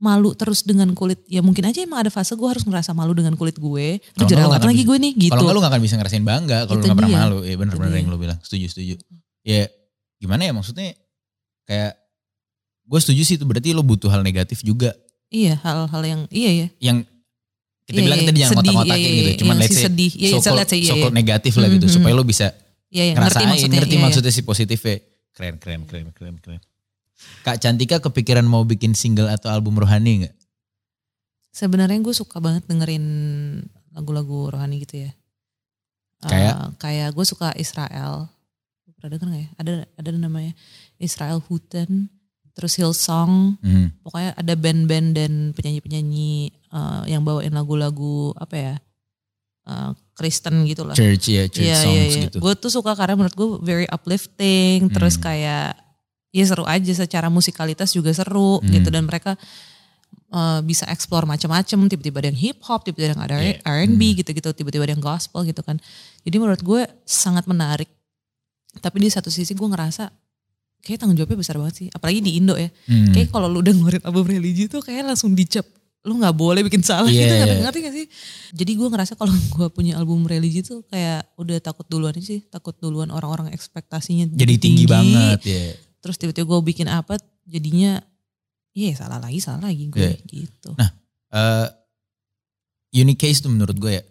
malu terus dengan kulit ya mungkin aja emang ada fase gue harus ngerasa malu dengan kulit gue lu jerawat lagi gue nih gitu Kalau lu gak akan bisa ngerasain bangga kalau lu gak pernah malu. Iya bener-bener yang lu bilang. Setuju, setuju. Ya gimana ya maksudnya kayak gue setuju sih itu berarti lu butuh hal negatif juga. iya hal-hal yang iya ya Yang kita Iya, bilang iya, tadi jangan ngotak-ngotakin iya, gitu. iya, Cuman yang let's say sedih. Iya, iya, let's say, iya, so-called iya. negatif lah gitu. Mhm. Supaya lu bisa iya ya, ngerti ngerasain. maksudnya Ngerti iya, iya. maksudnya si positifnya. Keren, keren, keren, keren, keren. Kak Cantika kepikiran mau bikin single atau album rohani gak? Sebenarnya gue suka banget dengerin lagu-lagu rohani gitu ya. Kayak? kayak gue suka Israel. Pernah denger gak ya? Ada ada namanya Israel Houghton, terus Hillsong. Hmm. Pokoknya ada band-band dan penyanyi-penyanyi eh, yang bawain lagu-lagu apa ya? eh, Kristen gitu lah. Church ya, church songs gitu. Gue tuh suka karena menurut gue very uplifting, terus Hmm. kayak ya seru aja secara musikalitas juga seru Hmm. gitu dan mereka uh, bisa explore macam-macam, tiba-tiba ada yang hip hop, tiba-tiba ada yang ada Yeah. R&B Hmm. gitu-gitu, tiba-tiba ada yang gospel gitu kan. Jadi menurut gue sangat menarik. Tapi di satu sisi gue ngerasa kayak tanggung jawabnya besar banget sih, apalagi di Indo ya. Hmm. Kayak kalau lu udah ngeluarin album religi tuh kayak langsung dicap lu nggak boleh bikin salah Iya, gitu iya. ngerti, ngerti gak sih? Jadi gue ngerasa kalau gue punya album religi tuh kayak udah takut duluan sih, takut duluan orang-orang ekspektasinya Jadi tinggi, banget ya. Terus tiba-tiba gue bikin apa jadinya iya salah lagi salah lagi gue Iya. gitu. eh unique case tuh menurut gue ya.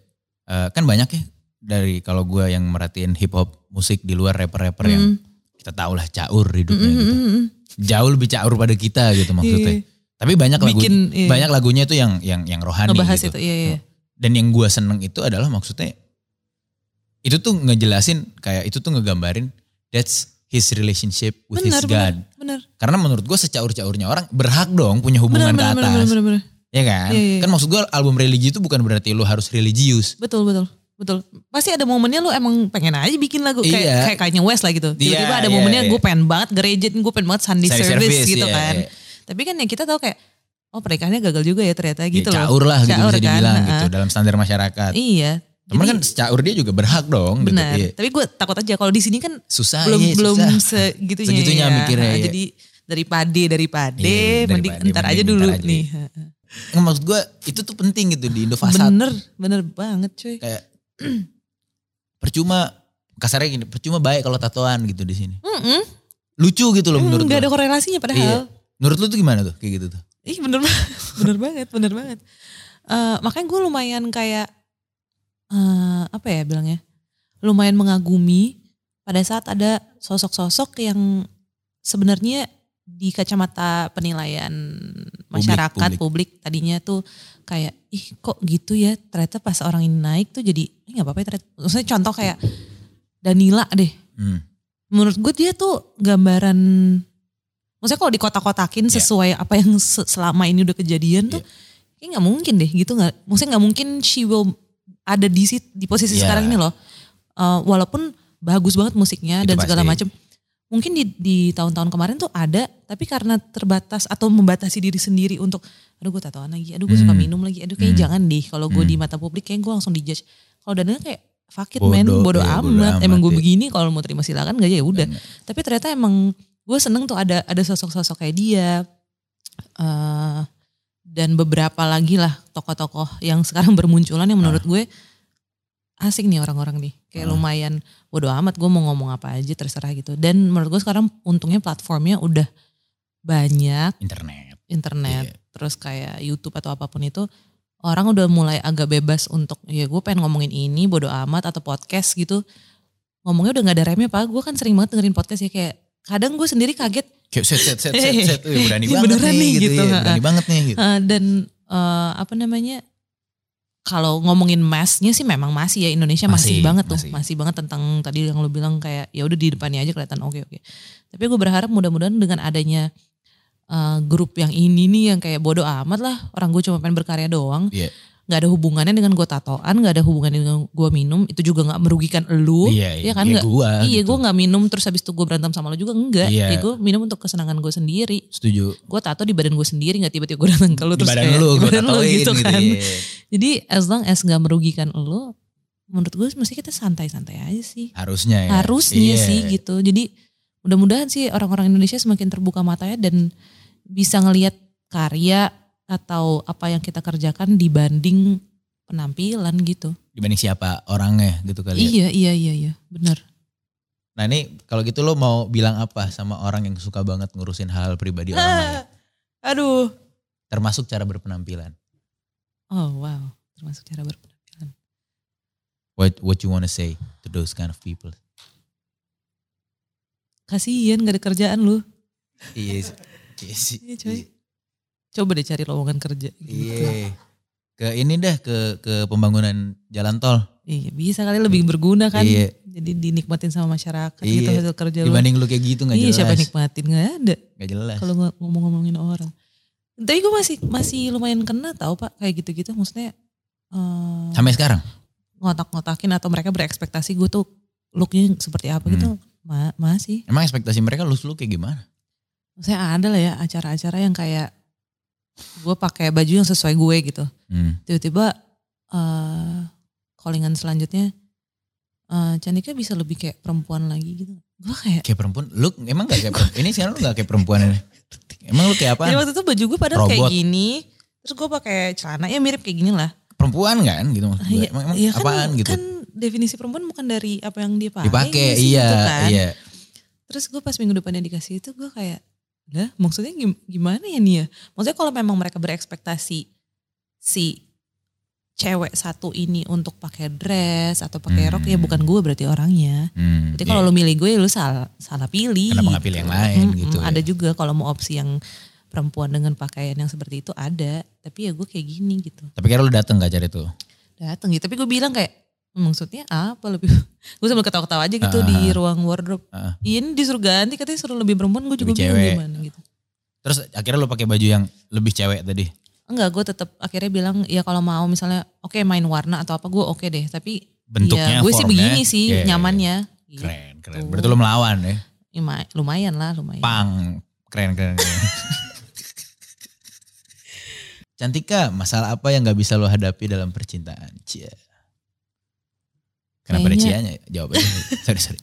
Eh, kan banyak ya dari kalau gue yang merhatiin hip hop musik di luar rapper-rapper yang Mm. kita tahu lah caur hidupnya Mm, mm, gitu. Jauh lebih caur pada kita gitu maksudnya. Iya. Tapi banyak lagu Bikin, iya. banyak lagunya itu yang yang yang rohani Ngebahas gitu. itu iya iya. Dan yang gue seneng itu adalah maksudnya itu tuh ngejelasin kayak itu tuh ngegambarin that's his relationship with Benar, his God. benar, benar. Karena menurut gue secaur-caurnya orang berhak dong punya hubungan Benar, ke benar, atas. benar, benar, benar. Ya kan? Iya, iya. Kan maksud gue album religi itu bukan berarti lu harus religius. Betul, betul. Betul. Pasti ada momennya lu emang pengen aja bikin lagu kayak Iya. kayak Kanye West lah gitu. Tiba-tiba Iya, ada iya, momennya iya. gue pengen banget gereja, gue pengen banget Sunday, service, service, gitu iya, kan. iya. Tapi kan yang kita tahu kayak oh pernikahannya gagal juga ya ternyata Ya, gitu loh. caur lah gitu Caur bisa kan, dibilang gitu dalam standar masyarakat. Iya. Cuman Jadi, kan secaur dia juga berhak dong benar. gitu. Iya. Tapi gue takut aja kalau di sini kan Susah belum iya, belum susah. segitunya Segitunya ya. mikirnya, iya. Jadi daripada daripada Iya, mending ntar aja ntar dulu aja, nih. iya. Nggak, maksud gue itu tuh penting gitu di Indofasat. Bener, bener banget cuy. Kayak percuma kasarnya gini, percuma baik kalau tatoan gitu di sini. Mm-mm. Lucu gitu loh menurut Hmm, Nggak gue. ada korelasinya Iya. padahal. Menurut lu tuh gimana tuh kayak gitu tuh? Ih bener banget, bener banget, bener banget. Eh, makanya gue lumayan kayak eh apa ya bilangnya, lumayan mengagumi pada saat ada sosok-sosok yang sebenarnya di kacamata penilaian masyarakat publik, publik. tadinya tuh kayak ih kok gitu ya ternyata pas orang ini naik tuh jadi "Ih, nggak apa-apa ya ternyata. Maksudnya contoh kayak Danila deh, Hmm. menurut gue dia tuh gambaran maksudnya kalau di kotak-kotakin Iya. sesuai apa yang se- selama ini udah kejadian tuh kayak nggak mungkin deh gitu nggak maksudnya nggak mungkin she will ada di di posisi Iya. sekarang ini loh Eh, walaupun bagus banget musiknya Itu dan segala pasti. macam mungkin di di tahun-tahun kemarin tuh ada tapi karena terbatas atau membatasi diri sendiri untuk aduh gue tatoan lagi aduh gue suka Hmm. minum lagi aduh kayak Hmm. jangan deh kalau gue Hmm. di mata publik kayak gue langsung dijudge kalau Daniel kayak fuck it man Bodoh, bodoh iya, bodoh amat emang amat, gue iya. begini kalau mau terima silakan gak ya udah tapi ternyata emang gue seneng tuh ada ada sosok-sosok kayak dia eh dan beberapa lagi lah tokoh-tokoh yang sekarang bermunculan yang menurut gue asik nih orang-orang nih kayak Ah. lumayan bodo amat gue mau ngomong apa aja terserah gitu dan menurut gue sekarang untungnya platformnya udah banyak Internet. internet Iya. terus kayak YouTube atau apa pun itu orang udah mulai agak bebas untuk ya gue pengen ngomongin ini bodo amat atau podcast gitu ngomongnya udah nggak ada remnya pak gue kan sering banget dengerin podcast ya kayak kadang gue sendiri kaget Kayak set set set set set Wih, berani Iya, banget nih nih, gitu, gitu, ya. Berani banget nih gitu. eh, dan eh, apa namanya kalau ngomongin massnya sih memang masih ya Indonesia masih, Masih, banget tuh masih. masih banget tentang tadi yang lu bilang kayak ya udah di depannya aja kelihatan oke oke tapi gue berharap mudah-mudahan dengan adanya eh, grup yang ini nih yang kayak bodoh amat lah orang gue cuma pengen berkarya doang Iya. Nggak ada hubungannya dengan gue tatoan nggak ada hubungannya dengan gue minum itu juga nggak merugikan elu Iya, ya kan iya, gua iya gitu. gue nggak minum terus habis itu gue berantem sama lo juga enggak Iya. ya gue minum untuk kesenangan gue sendiri Setuju. gue tato di badan gue sendiri nggak tiba-tiba gue datang ke lu Di terus badan kayak, lu, gue badan lu tatoin gitu gitu. kan iya. jadi as long as nggak merugikan lo menurut gue mesti kita santai-santai aja sih Harusnya ya. harusnya Iya. sih gitu jadi mudah-mudahan sih orang-orang Indonesia semakin terbuka matanya dan bisa ngelihat karya atau apa yang kita kerjakan dibanding penampilan gitu Dibanding siapa orangnya gitu kali ya. iya iya iya iya benar Nah ini kalau gitu lo mau bilang apa sama orang yang suka banget ngurusin hal pribadi orang lain? aduh Termasuk cara berpenampilan. oh wow termasuk cara berpenampilan What what you wanna say to those kind of people? kasihan gak ada kerjaan lu Iya. Iya sih. Iya, coy. Coba deh cari lowongan kerja gitu. Iya. Ke ini dah ke ke pembangunan jalan tol. Iya bisa kali lebih berguna kan. Iya. Jadi dinikmatin sama masyarakat gitu Iya. hasil kerja lu. Dibanding lu kayak gitu nggak Iya jelas. siapa yang nikmatin nggak ada Nggak jelas. kalau ngomong-ngomongin orang. Tapi gue masih masih lumayan kena tau pak kayak gitu-gitu maksudnya eh, Sampai sekarang. ngotak-ngotakin atau mereka berekspektasi gue tuh looknya seperti apa gitu Ma- masih. Emang ekspektasi mereka lu lu kayak gimana? Maksudnya ada lah ya acara-acara yang kayak gue pakai baju yang sesuai gue gitu. Hmm. tiba-tiba eh callingan selanjutnya eh Candika bisa lebih kayak perempuan lagi gitu. Gue kayak Kayak perempuan. Lu emang gak kayak perempuan? Ini sekarang lu gak kayak perempuan ini. Emang lu kayak apa? Jadi waktu itu baju gue padahal kayak Robot. gini. Terus gue pakai celana ya mirip kayak gini lah. Perempuan kan gitu maksud gue. Iya, Emang, emang iya kan, apaan gitu? Kan definisi perempuan bukan dari apa yang dia pakai. Dipakai sih, iya gitu kan. iya. Terus gue pas minggu depannya dikasih itu gue kayak, lah maksudnya gim- gimana ya nih ya? Maksudnya kalau memang mereka berekspektasi si cewek satu ini untuk pakai dress atau pakai rok ya Hmm. bukan gue berarti orangnya. Hmm, Jadi iya. kalau lu milih gue lu salah salah pilih. Kenapa nggak pilih yang lain Mm-mm, gitu ya? Ada juga kalau mau opsi yang perempuan dengan pakaian yang seperti itu ada. Tapi ya gue kayak gini gitu. Tapi kira lu dateng gak cari tuh? Dateng gitu. Tapi gue bilang kayak "Hmm, maksudnya apa lebih. gue sambil ketawa-ketawa aja gitu Ah. di ruang wardrobe. Ah. Iya ini disuruh ganti katanya suruh lebih perempuan gue juga bingung cewek. gimana gitu. Terus akhirnya lu pakai baju yang lebih cewek tadi. Enggak gue tetap akhirnya bilang ya kalau mau misalnya oke main warna atau apa gue oke deh. Tapi Bentuknya, ya, gue sih begini sih iya, iya, nyamannya. Gitu. Keren, keren. Berarti lu melawan ya. Luma- Lumayan lah lumayan. Pang. Keren, keren, keren. Cantika, masalah apa yang gak bisa lo hadapi dalam percintaan? Cia. Kenapa ada Kayaknya- cianya? Jawab aja. sorry, sorry.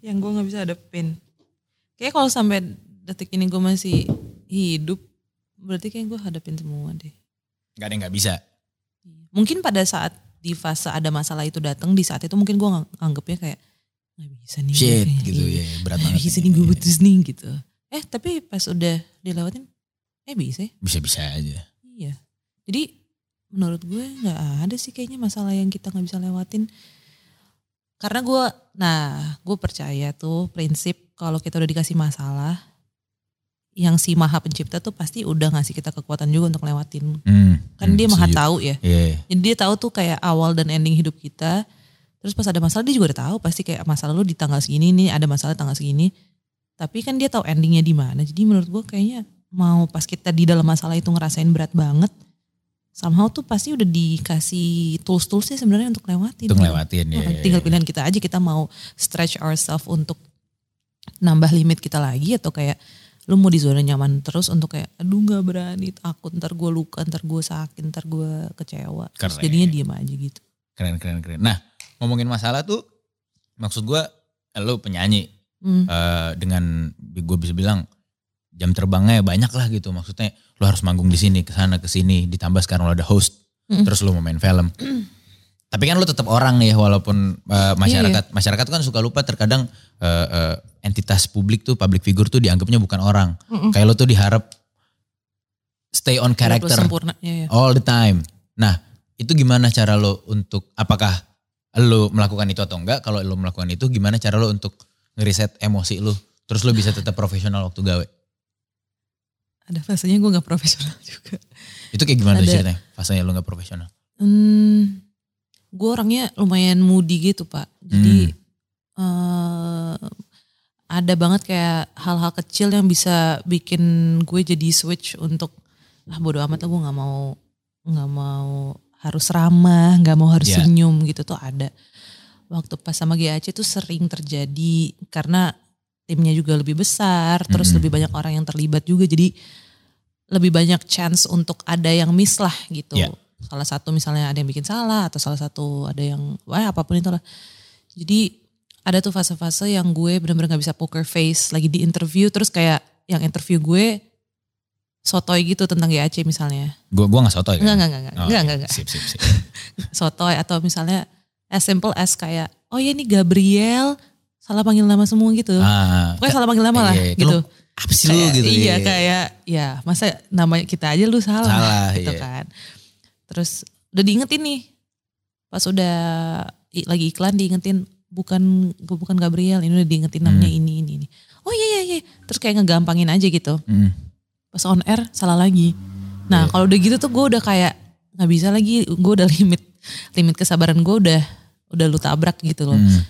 yang gue nggak bisa hadapin. Kayak kalau sampai detik ini gue masih hidup, berarti kayak gue hadapin semua deh. Gak ada yang gak bisa. Mungkin pada saat di fase ada masalah itu datang, di saat itu mungkin gue ngang- nganggepnya kayak nggak bisa nih. Shit kayak, gitu ya. Berat banget. bisa ini. nih gue putus nih gitu. Eh tapi pas udah dilewatin, eh bisa. ya. Bisa-bisa aja. Iya. Jadi menurut gue nggak ada sih kayaknya masalah yang kita nggak bisa lewatin. Karena gue, nah gue percaya tuh prinsip kalau kita udah dikasih masalah, yang si maha pencipta tuh pasti udah ngasih kita kekuatan juga untuk lewatin. Hmm, Kan hmm, dia maha tahu ya. Iya. Jadi dia tahu tuh kayak awal dan ending hidup kita. Terus pas ada masalah dia juga udah tahu pasti kayak masalah lu di tanggal segini nih ada masalah tanggal segini. Tapi kan dia tahu endingnya di mana. Jadi menurut gue kayaknya mau pas kita di dalam masalah itu ngerasain berat banget. Somehow tuh pasti udah dikasih tools-toolsnya sebenarnya untuk lewatin. Untuk ngelewatin ya. Nah, Tinggal pilihan kita aja kita mau stretch ourselves untuk nambah limit kita lagi atau kayak lu mau di zona nyaman terus untuk kayak aduh nggak berani takut ntar gue luka ntar gue sakit ntar gue kecewa terus jadinya diem aja gitu Keren, keren, keren. Nah, ngomongin masalah tuh, maksud gue, lo penyanyi Hmm. eh, dengan gue bisa bilang jam terbangnya banyak lah gitu. Maksudnya lo harus manggung di sini, ke sana, ke sini. Ditambah sekarang lo ada host, Mm. terus lo mau main film. Tapi kan lo tetap orang nih, walaupun eh, masyarakat masyarakat tuh kan suka lupa terkadang eh, eh, entitas publik tuh, public figure tuh dianggapnya bukan orang. Kayak lo tuh diharap stay on character sempurna ya, ya. all the time. Nah, itu gimana cara lo untuk apakah lo melakukan itu atau enggak? Kalau lo melakukan itu gimana cara lo untuk ngeriset emosi lo? Terus lo bisa tetap profesional waktu gawe? Ada fasenya gue nggak profesional juga. Itu kayak gimana Ada. ceritanya? Fasenya lu gak profesional. Hmm, gue orangnya lumayan moody gitu pak. Jadi eh, ada banget kayak hal-hal kecil yang bisa bikin gue jadi switch untuk ah bodo amat lah gue nggak mau nggak mau harus ramah, nggak mau harus Ya. senyum gitu tuh ada. Waktu pas sama GAC tuh sering terjadi karena timnya juga lebih besar, terus Mm-mm. lebih banyak orang yang terlibat juga, jadi lebih banyak chance untuk ada yang miss lah gitu. Ya. Salah satu misalnya ada yang bikin salah atau salah satu ada yang wah apa pun itulah. Jadi ada tuh fase-fase yang gue bener-bener gak bisa poker face lagi di interview terus kayak yang interview gue sotoy gitu tentang GAC misalnya. Gue gua gak sotoy kan? Enggak, enggak, enggak, enggak, Oh, enggak, enggak. Sip, sip, sip. Sotoy atau misalnya as simple as kayak oh ya ini Gabriel salah panggil nama semua gitu. Ah, Pokoknya salah panggil nama lah iya, iya. gitu. Lu apa sih lu Kayak- gitu? Iya kayak ya masa nama kita aja lu salah, Salah, gitu iya. kan. Terus udah diingetin nih. Pas udah i- lagi iklan diingetin bukan bukan Gabriel ini udah diingetin namanya Hmm. ini ini ini. Oh iya iya iya. Terus kayak ngegampangin aja gitu. Hmm. Pas on air salah lagi. Nah, Iya. kalau udah gitu tuh gue udah kayak nggak bisa lagi, gue udah limit limit kesabaran gue udah udah lu tabrak gitu loh. Hmm.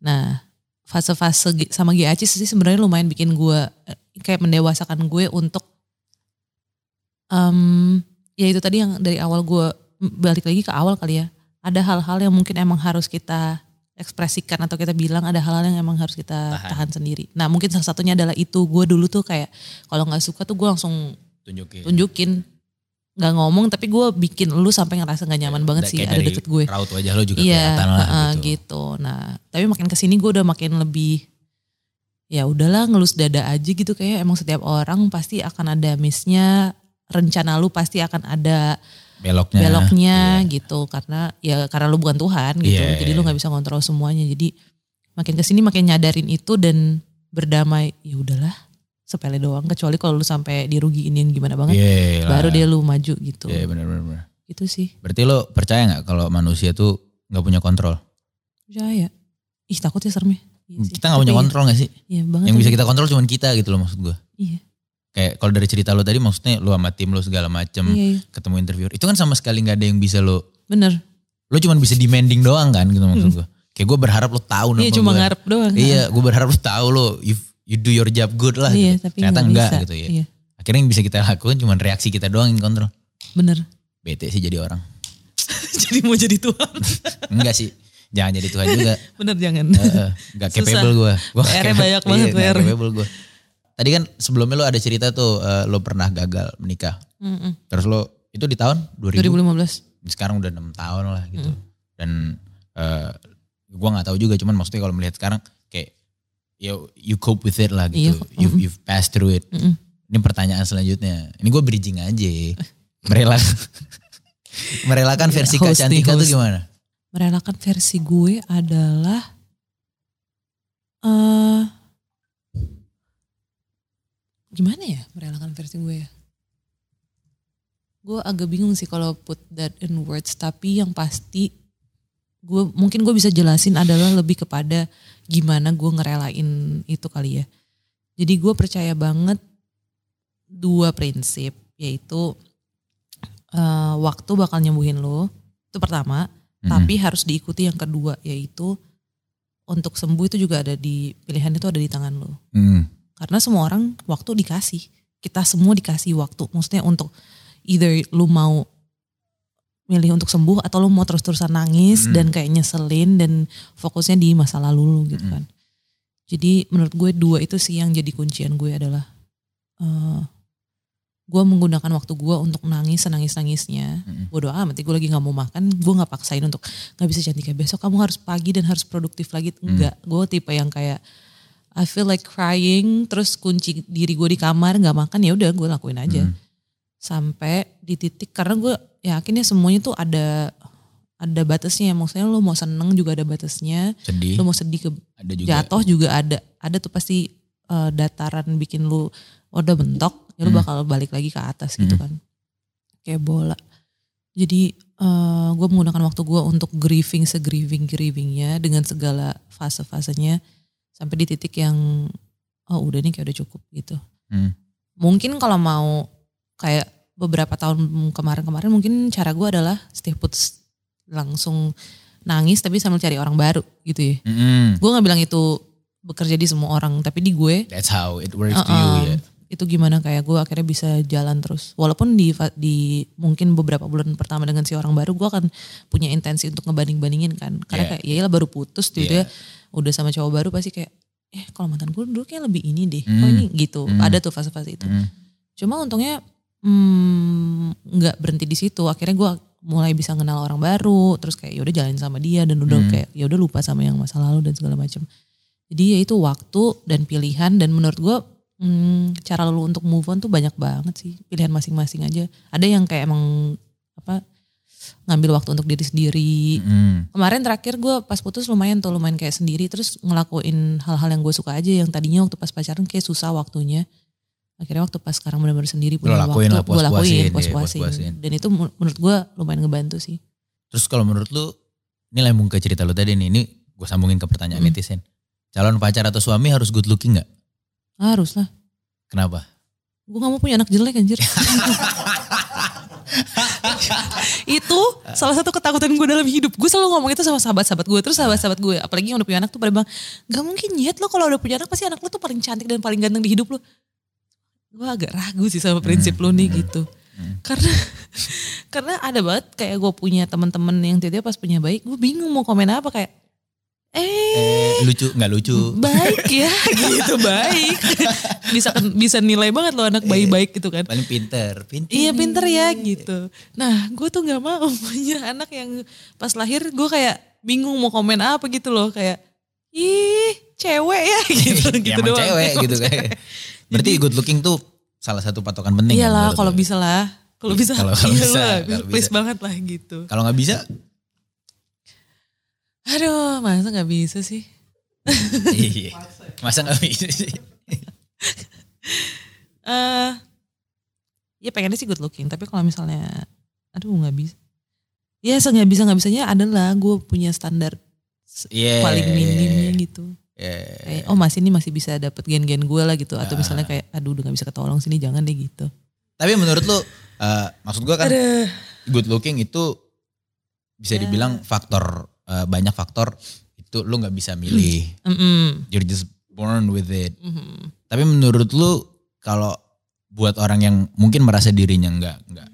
Nah, fase-fase sama GAC sih sebenarnya lumayan bikin gue kayak mendewasakan gue untuk em ya itu tadi yang dari awal gue balik lagi ke awal kali ya. Ada hal-hal yang mungkin emang harus kita ekspresikan atau kita bilang ada hal-hal yang emang harus kita Tahan. tahan, sendiri. Nah mungkin salah satunya adalah itu gue dulu tuh kayak kalau nggak suka tuh gue langsung Tunjukin. tunjukin nggak ngomong tapi gue bikin lu sampai ngerasa nggak nyaman banget Da- sih ada deket gue. Raut wajah lo juga Iya, kelihatan lah heeh, gitu. gitu. Nah, tapi makin ke sini gue udah makin lebih ya udahlah ngelus dada aja gitu kayak emang setiap orang pasti akan ada missnya, rencana lu pasti akan ada Beloknya. beloknya Iya. gitu karena ya karena lu bukan Tuhan gitu. Iya. Jadi lu nggak bisa kontrol semuanya. Jadi makin ke sini makin nyadarin itu dan berdamai. Ya udahlah, sepele doang. Kecuali kalau lu sampai dirugiin yang gimana banget, Iya lah. baru dia lu maju gitu. Iya benar benar. benar. Itu sih. Berarti lo percaya nggak kalau manusia tuh nggak punya kontrol? Percaya. Ih takut ya seremnya. Iya sih. Kita nggak punya kontrol nggak sih? Iya banget. Yang bisa kita kontrol cuma kita gitu loh maksud gue. Iya. Kayak kalau dari cerita lo tadi maksudnya lo sama tim lo segala macem Iya, iya. ketemu interviewer. Itu kan sama sekali nggak ada yang bisa lo. Bener. Lo cuma bisa demanding doang kan gitu maksud gue. Kayak gue berharap lo tahu Hmm. Iya cuma gue. ngarep doang. Iya, gue berharap lo tahu lo you, you do your job good lah. Iya, gitu. tapi Ternyata nggak enggak bisa. gitu ya. Iya. Akhirnya yang bisa kita lakukan cuma reaksi kita doang yang kontrol. Bener. Bete sih jadi orang. jadi mau jadi Tuhan. Enggak sih. Jangan jadi Tuhan juga. Bener jangan. Heeh, Gak capable gue. Gua PR-nya nggak- banyak banget, iya, PR. capable gue. Tadi kan sebelumnya lo ada cerita tuh eh, lo pernah gagal menikah. Mm-mm. Terus lo itu di tahun 2000? 2015. Sekarang udah enam tahun lah gitu. Dan eh gue nggak tahu juga cuman maksudnya kalau melihat sekarang kayak you, you cope with it lah gitu. Iya, You've, you've passed through it. Mm-mm. Ini pertanyaan selanjutnya. Ini gue bridging aja. Merelakan, merelakan Iya, versi Kak Cantika tuh gimana? Merelakan versi gue adalah eh gimana ya merelakan versi gue ya? Gue agak bingung sih kalau put that in words, tapi yang pasti gue mungkin gue bisa jelasin adalah lebih kepada gimana gue ngerelain itu kali ya. Jadi gue percaya banget dua prinsip yaitu eh, waktu bakal nyembuhin lo itu pertama, Mhm. tapi harus diikuti yang kedua yaitu untuk sembuh itu juga ada di pilihan itu ada di tangan lo. Hmm. Karena semua orang waktu dikasih. Kita semua dikasih waktu. Maksudnya untuk either lu mau milih untuk sembuh atau lu mau terus-terusan nangis Mm. dan kayak nyeselin dan fokusnya di masa lalu lu gitu Mm. kan. Jadi menurut gue dua itu sih yang jadi kuncian gue adalah eh gue menggunakan waktu gue untuk nangis senangis nangisnya. Mm. Bodoh amat, gue lagi nggak mau makan, gue nggak paksain untuk nggak bisa cantik kayak besok kamu harus pagi dan harus produktif lagi. Enggak, gue tipe yang kayak I feel like crying, terus kunci diri gue di kamar nggak makan ya udah gue lakuin aja Hmm. sampai di titik karena gue yakin ya semuanya tuh ada ada batasnya maksudnya lo mau seneng juga ada batasnya Sedih. lo mau sedih ke ada juga. jatuh juga ada ada tuh pasti eh, dataran bikin lu oh, udah bentok ya lu Hmm. bakal balik lagi ke atas gitu Hmm. kan kayak bola jadi eh gue menggunakan waktu gue untuk grieving segrieving grievingnya dengan segala fase-fasenya sampai di titik yang oh udah nih kayak udah cukup gitu Hmm. mungkin kalau mau kayak beberapa tahun kemarin-kemarin mungkin cara gue adalah stay put langsung nangis tapi sambil cari orang baru gitu ya. Mm-mm. Gue nggak bilang itu bekerja di semua orang tapi di gue That's how it works to you ya. Itu gimana kayak gue akhirnya bisa jalan terus. Walaupun di di mungkin beberapa bulan pertama dengan si orang baru gue akan punya intensi untuk ngebanding-bandingin kan. Karena Yeah. kayak ya baru putus tuh Yeah. dia udah sama cowok baru pasti kayak eh kalau mantan gue dulu kayak lebih ini deh. Hmm. Oh ini gitu. Hmm. Ada tuh fase-fase itu. Mm. Cuma untungnya hmm, nggak berhenti di situ. Akhirnya gue mulai bisa kenal orang baru, terus kayak yaudah jalan sama dia dan udah Hmm. kayak yaudah lupa sama yang masa lalu dan segala macam. Jadi ya itu waktu dan pilihan dan menurut gue hmm, cara lu untuk move on tuh banyak banget sih pilihan masing-masing aja. Ada yang kayak emang apa ngambil waktu untuk diri sendiri. Mm. Kemarin terakhir gue pas putus lumayan tuh lumayan kayak sendiri terus ngelakuin hal-hal yang gue suka aja yang tadinya waktu pas pacaran kayak susah waktunya. Akhirnya waktu pas sekarang benar-benar sendiri punya Lo lakuin waktu, gue lakuin, puas-puasin, iya, puas-puasin. Dan itu menurut gue lumayan ngebantu sih. Terus kalau menurut lu, ini lambung ke cerita lu tadi nih, ini gue sambungin ke pertanyaan Hmm. netizen. Calon pacar atau suami harus good looking gak? Harus lah. Kenapa? Gue gak mau punya anak jelek anjir. itu salah satu ketakutan gue dalam hidup. Gue selalu ngomong itu sama sahabat-sahabat gue. Terus sahabat-sahabat gue, apalagi yang udah punya anak tuh pada bilang, gak mungkin nyet lo kalau udah punya anak pasti anak lo tuh paling cantik dan paling ganteng di hidup lo. Gue agak ragu sih sama prinsip lo nih gitu. Karena karena ada banget kayak gue punya teman-teman yang tiba-tiba pas punya baik, gue bingung mau komen apa kayak, eh Eh, lucu nggak lucu? baik ya gitu baik bisa bisa nilai banget loh anak bayi baik gitu kan Paling pinter, pinter. iya pinter ya gitu nah gue tuh nggak mau punya anak yang pas lahir gue kayak bingung mau komen apa gitu loh kayak ih cewek ya gitu Ya, gitu emang doang cewek gitu kan. Berarti good looking tuh salah satu patokan penting. kan iyalah menurut kalau lu? bisa lah kalau bisa Kalau- kalau iya bisa, lah, kalau please bisa. banget lah gitu Kalau nggak bisa, aduh masa nggak bisa sih iya. Masa nggak bisa sih? eh ya pengennya sih good looking tapi kalau misalnya aduh nggak bisa ya nggak bisa nggak bisanya adalah gue punya standar Iya. paling minimnya gitu Iya. kayak oh masih ini masih bisa dapet gen-gen gue lah gitu atau Ah. misalnya kayak aduh udah nggak bisa ketolong sini jangan deh gitu Tapi menurut lu, eh, maksud gua kan Aduh. good looking itu bisa dibilang faktor eh, banyak faktor itu lu nggak bisa milih. Mm-mm. You're just born with it. Mhm. Tapi menurut lu kalau buat orang yang mungkin merasa dirinya nggak nggak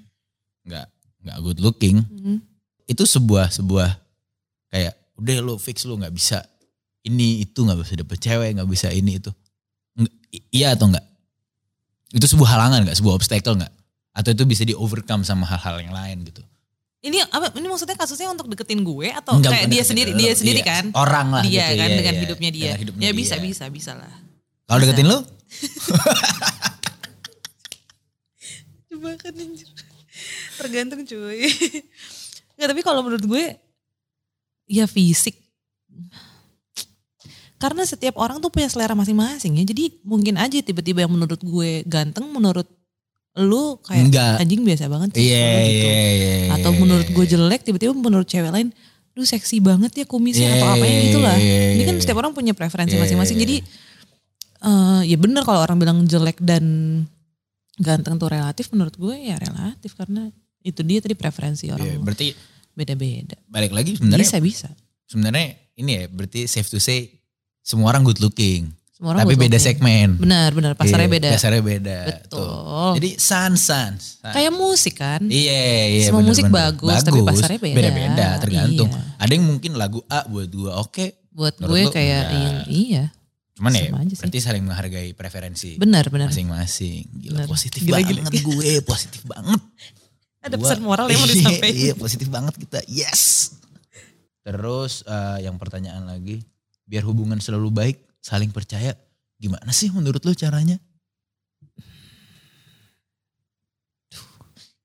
nggak nggak good looking, Mhm. itu sebuah sebuah kayak udah lu fix lu nggak bisa ini itu nggak bisa dapet cewek nggak bisa ini itu Nggak- iya atau enggak itu sebuah halangan nggak sebuah obstacle nggak atau itu bisa di overcome sama hal-hal yang lain gitu ini apa ini maksudnya kasusnya untuk deketin gue atau Enggak, kayak dia sendiri? lu, dia sendiri iya. kan? orang lah dia gitu, kan iya, dengan iya. hidupnya dia. Dengan hidupnya ya dia. bisa bisa bisa lah kalau deketin lu? Coba kan tergantung cuy. Nggak tapi kalau menurut gue ya fisik. Karena setiap orang tuh punya selera masing-masing ya. Jadi mungkin aja tiba-tiba yang menurut gue ganteng menurut lu kayak Enggak. anjing biasa banget sih iya kalau gitu. iya iya atau menurut gue jelek tiba-tiba menurut cewek lain lu seksi banget ya kumisnya atau apa yang gitu lah Iya, ini kan iya, setiap orang punya preferensi Iya, masing-masing. iya, jadi eh ya bener kalau orang bilang jelek dan ganteng tuh relatif menurut gue ya relatif karena itu dia tadi preferensi Iya, orang berarti beda-beda. balik lagi sebenarnya bisa bisa. sebenarnya ini ya berarti safe to say semua orang good looking semua orang tapi beda looking. segmen benar benar pasarnya Iya, beda pasarnya beda betul Tuh. jadi sans sans kayak musik kan Iya, iya. Semua musik bener-bener. bagus, tapi pasarnya beda. Beda-beda, tergantung. Iya. Ada yang mungkin lagu A buat gua oke, buat Menurut gue lu kayak yang iya cuman ya Sama berarti saling menghargai preferensi benar benar masing-masing. Gila Bener. positif Gila, banget gila. gue, positif banget. ada Gua- pesan moral yang mau Iya, disampaikan Iya, positif banget kita. Yes. Terus eh, yang pertanyaan lagi, biar hubungan selalu baik, saling percaya, gimana sih menurut lo caranya?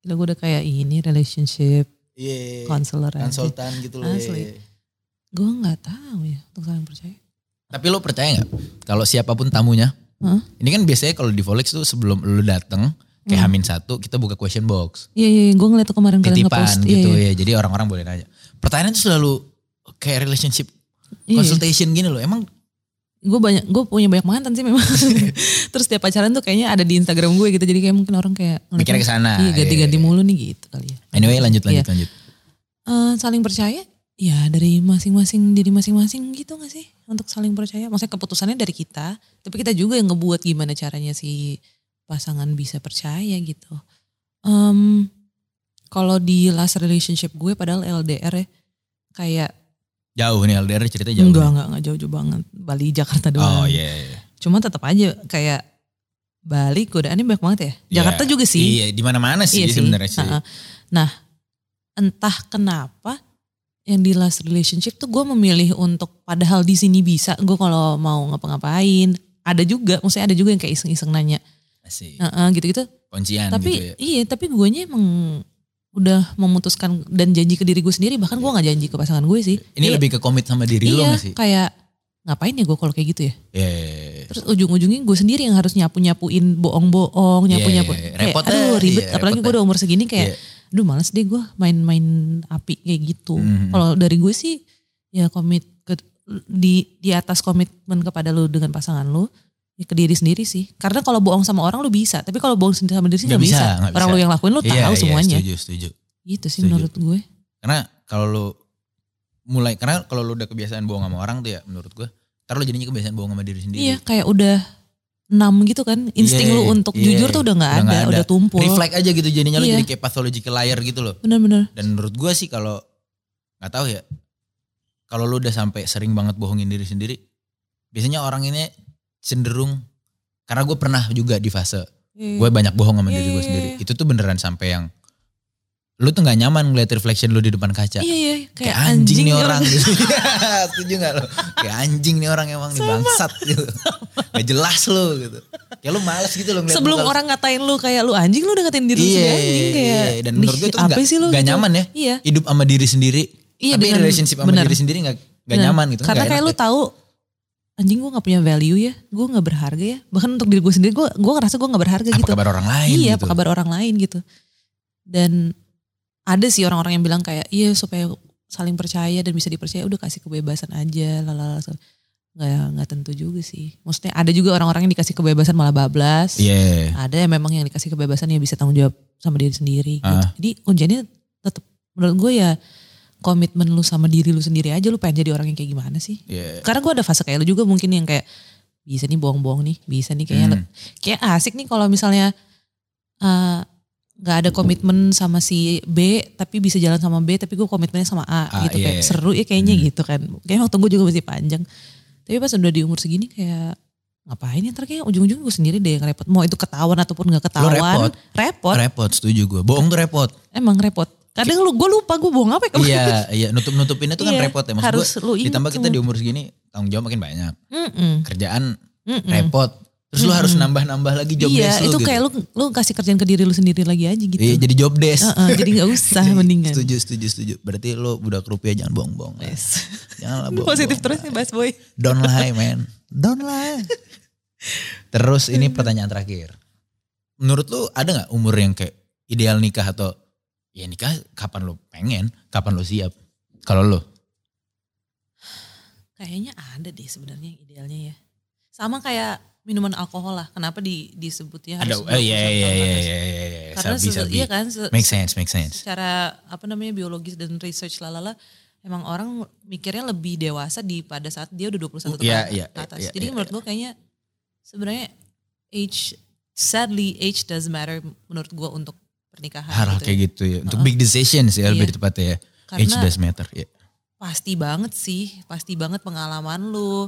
Gila gue udah kayak ini relationship Iya. counselor aja. Konsultan gitu loh. Asli. iya. Gue nggak tahu ya untuk saling percaya. Tapi lo percaya nggak kalau siapa pun tamunya, Hah? ini kan biasanya kalau di Volix tuh sebelum lo dateng kayak Hmm. Hamin satu kita buka question box, Iya iya, gue ngeliat tuh kemarin kalian ngepost. gitu iya, iya. ya. Jadi orang-orang boleh nanya. Pertanyaan tuh selalu kayak relationship Iya. consultation gini loh. Emang Gue banyak, gue punya banyak mantan sih memang. Terus tiap pacaran tuh kayaknya ada di Instagram gue gitu. Jadi kayak mungkin orang kayak Mikirnya ke sana, Iya ganti-ganti iya, iya. mulu nih gitu kali ya. Anyway lanjut lanjut Iya. lanjut. Eh, saling percaya ya dari masing-masing diri masing-masing gitu gak sih untuk saling percaya maksudnya keputusannya dari kita tapi kita juga yang ngebuat gimana caranya si pasangan bisa percaya gitu Em, kalau di last relationship gue padahal LDR ya kayak Jauh nih LDR cerita jauh. enggak nih. enggak enggak jauh-jauh banget Bali Jakarta doang Oh iya. iya. cuma tetap aja kayak Bali godaannya banyak banget ya Jakarta Iya, juga sih Iya di mana mana sih Iya sih. sebenarnya sih. Nah, Nah, entah kenapa yang di last relationship tuh gue memilih untuk padahal di sini bisa gue kalau mau ngapa-ngapain ada juga maksudnya ada juga yang kayak iseng-iseng nanya Asik. Heeh, gitu-gitu Kuncian tapi gitu ya. iya tapi gue emang udah memutuskan dan janji ke diri gue sendiri bahkan gue nggak janji ke pasangan gue sih Ini Iya, lebih ke komit sama diri lo iya gak sih? kayak ngapain ya gue kalau kayak gitu ya Iya. iya, iya. terus ujung-ujungnya gue sendiri yang harus nyapu-nyapuin bohong-bohong nyapu-nyapu Iya, iya, iya. Kayak, Repot aduh dah, ribet iya, apalagi gue dah. udah umur segini kayak Iya. aduh males deh gue main-main api kayak gitu Mhm. kalau dari gue sih ya komit ke, di di atas komitmen kepada lu dengan pasangan lu ya ke diri sendiri sih karena kalau bohong sama orang lu bisa tapi kalau bohong sendiri sama diri sih Nggak nggak bisa, bisa, orang bisa. lu yang lakuin lu Iya, tahu iya, semuanya Setuju, setuju. gitu sih Setuju. menurut gue Karena kalau lu mulai karena kalau lu udah kebiasaan bohong sama orang tuh ya menurut gue, ntar lu jadinya kebiasaan bohong sama diri sendiri. iya kayak udah enam gitu kan insting Iya, lu untuk iya, jujur tuh udah nggak ada, nggak ada. udah tumpul Reflect aja gitu jadinya lu Iya. jadi kayak pathological liar gitu loh. bener-bener Dan menurut gue sih kalau nggak tahu ya, kalau lu udah sampai sering banget bohongin diri sendiri, biasanya orang ini cenderung karena gue pernah juga di fase gue banyak bohong sama Iya, diri gue iya, sendiri. iya. Itu tuh beneran sampai yang lu tuh nggak nyaman ngeliat reflection lu di depan kaca. iya iya kayak, anjing, nih ya. orang gitu. Setuju gak lo? Kayak anjing nih orang emang nih bangsat gitu. Gak jelas lo gitu. Kayak lu males gitu loh ngeliat sebelum lu. orang ngatain lu kayak lu anjing lu udah ngatain diri lu Iya, sendiri anjing kayak iya. dan menurut gue "Ih, itu apa gak, sih lu gak gitu?" nyaman ya. Iya. Hidup sama diri sendiri. Iya, tapi dengan- relationship sama benar. diri sendiri gak, gak nyaman gitu. Karena kayak enak lu ya. tahu anjing gue gak punya value ya, gue gak berharga ya. Bahkan untuk diri gue sendiri gue gue ngerasa gue gak berharga apa gitu. kabar orang lain iya, gitu. apa kabar orang lain gitu. Dan ada sih orang-orang yang bilang kayak iya supaya saling percaya dan bisa dipercaya udah kasih kebebasan aja lalala nggak nggak tentu juga sih maksudnya ada juga orang-orang yang dikasih kebebasan malah bablas Iya. ada yang memang yang dikasih kebebasan yang bisa tanggung jawab sama diri sendiri gitu. Ah. Jadi kuncinya tetap menurut gue ya komitmen lu sama diri lu sendiri aja lu pengen jadi orang yang kayak gimana sih? Iya. Karena gue ada fase kayak lu juga mungkin yang kayak bisa nih bohong-bohong nih, bisa nih kayaknya Hmm. kayak asik nih kalau misalnya eh, nggak ada komitmen sama si B tapi bisa jalan sama B tapi gue komitmennya sama A, A, gitu iya, kayak iya. seru ya kayaknya gitu kan. Kayaknya waktu gue juga masih panjang. Tapi pas udah di umur segini kayak ngapain ya ntar kayak ujung-ujung gue sendiri deh yang repot. Mau itu ketahuan ataupun gak ketahuan. repot. Repot. Repot setuju gue. Bohong tuh repot. Emang repot. Kadang lu gue lupa gue bohong apa ya iya, iya nutup-nutupinnya tuh kan Iya, repot ya. Maksud harus gue lu inget ditambah kita di umur segini tanggung jawab makin banyak. Mm-mm. Kerjaan Mm-mm. repot. Terus lu harus nambah-nambah lagi job Iya desk lu itu gitu. kayak lu lu kasih kerjaan ke diri lu sendiri lagi aja gitu. Iya jadi job desk. Heeh, jadi gak usah mendingan. Setuju, setuju, setuju. Berarti lu budak rupiah jangan bohong-bohong. Yes. Janganlah bohong. Positif terus ya Bas Boy. Don't lie man. Don't lie. Terus ini pertanyaan terakhir. Menurut lu ada gak umur yang kayak ideal nikah atau ya nikah kapan lu pengen, kapan lu siap? Kalau lu? Kayaknya ada deh sebenarnya yang idealnya ya. Sama kayak minuman alkohol lah. Kenapa di disebutnya Ada, harus oh, iya, 21 iya, iya, iya, iya, iya. Karena Sabi, iya kan se- Make sense, make sense. secara apa namanya biologis dan research lalala emang orang mikirnya lebih dewasa di pada saat dia udah 21 tahun Iya, ke iya, atas. iya, Jadi iya, menurut gue kayaknya sebenarnya age sadly age does matter menurut gue untuk pernikahan Hal gitu ya. kayak gitu ya. Untuk big decisions ya lebih Iya. tepatnya ya. Karena Age does matter. Ya. pasti banget sih, pasti banget pengalaman lu,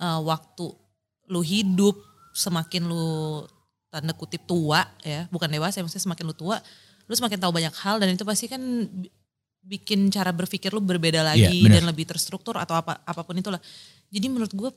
eh, waktu lu hidup, semakin lu tanda kutip tua ya, bukan dewasa, maksudnya semakin lu tua, lu semakin tahu banyak hal dan itu pasti kan bi- bikin cara berpikir lu berbeda lagi Iya, benar. dan lebih terstruktur atau apa apa pun itulah. Jadi menurut gue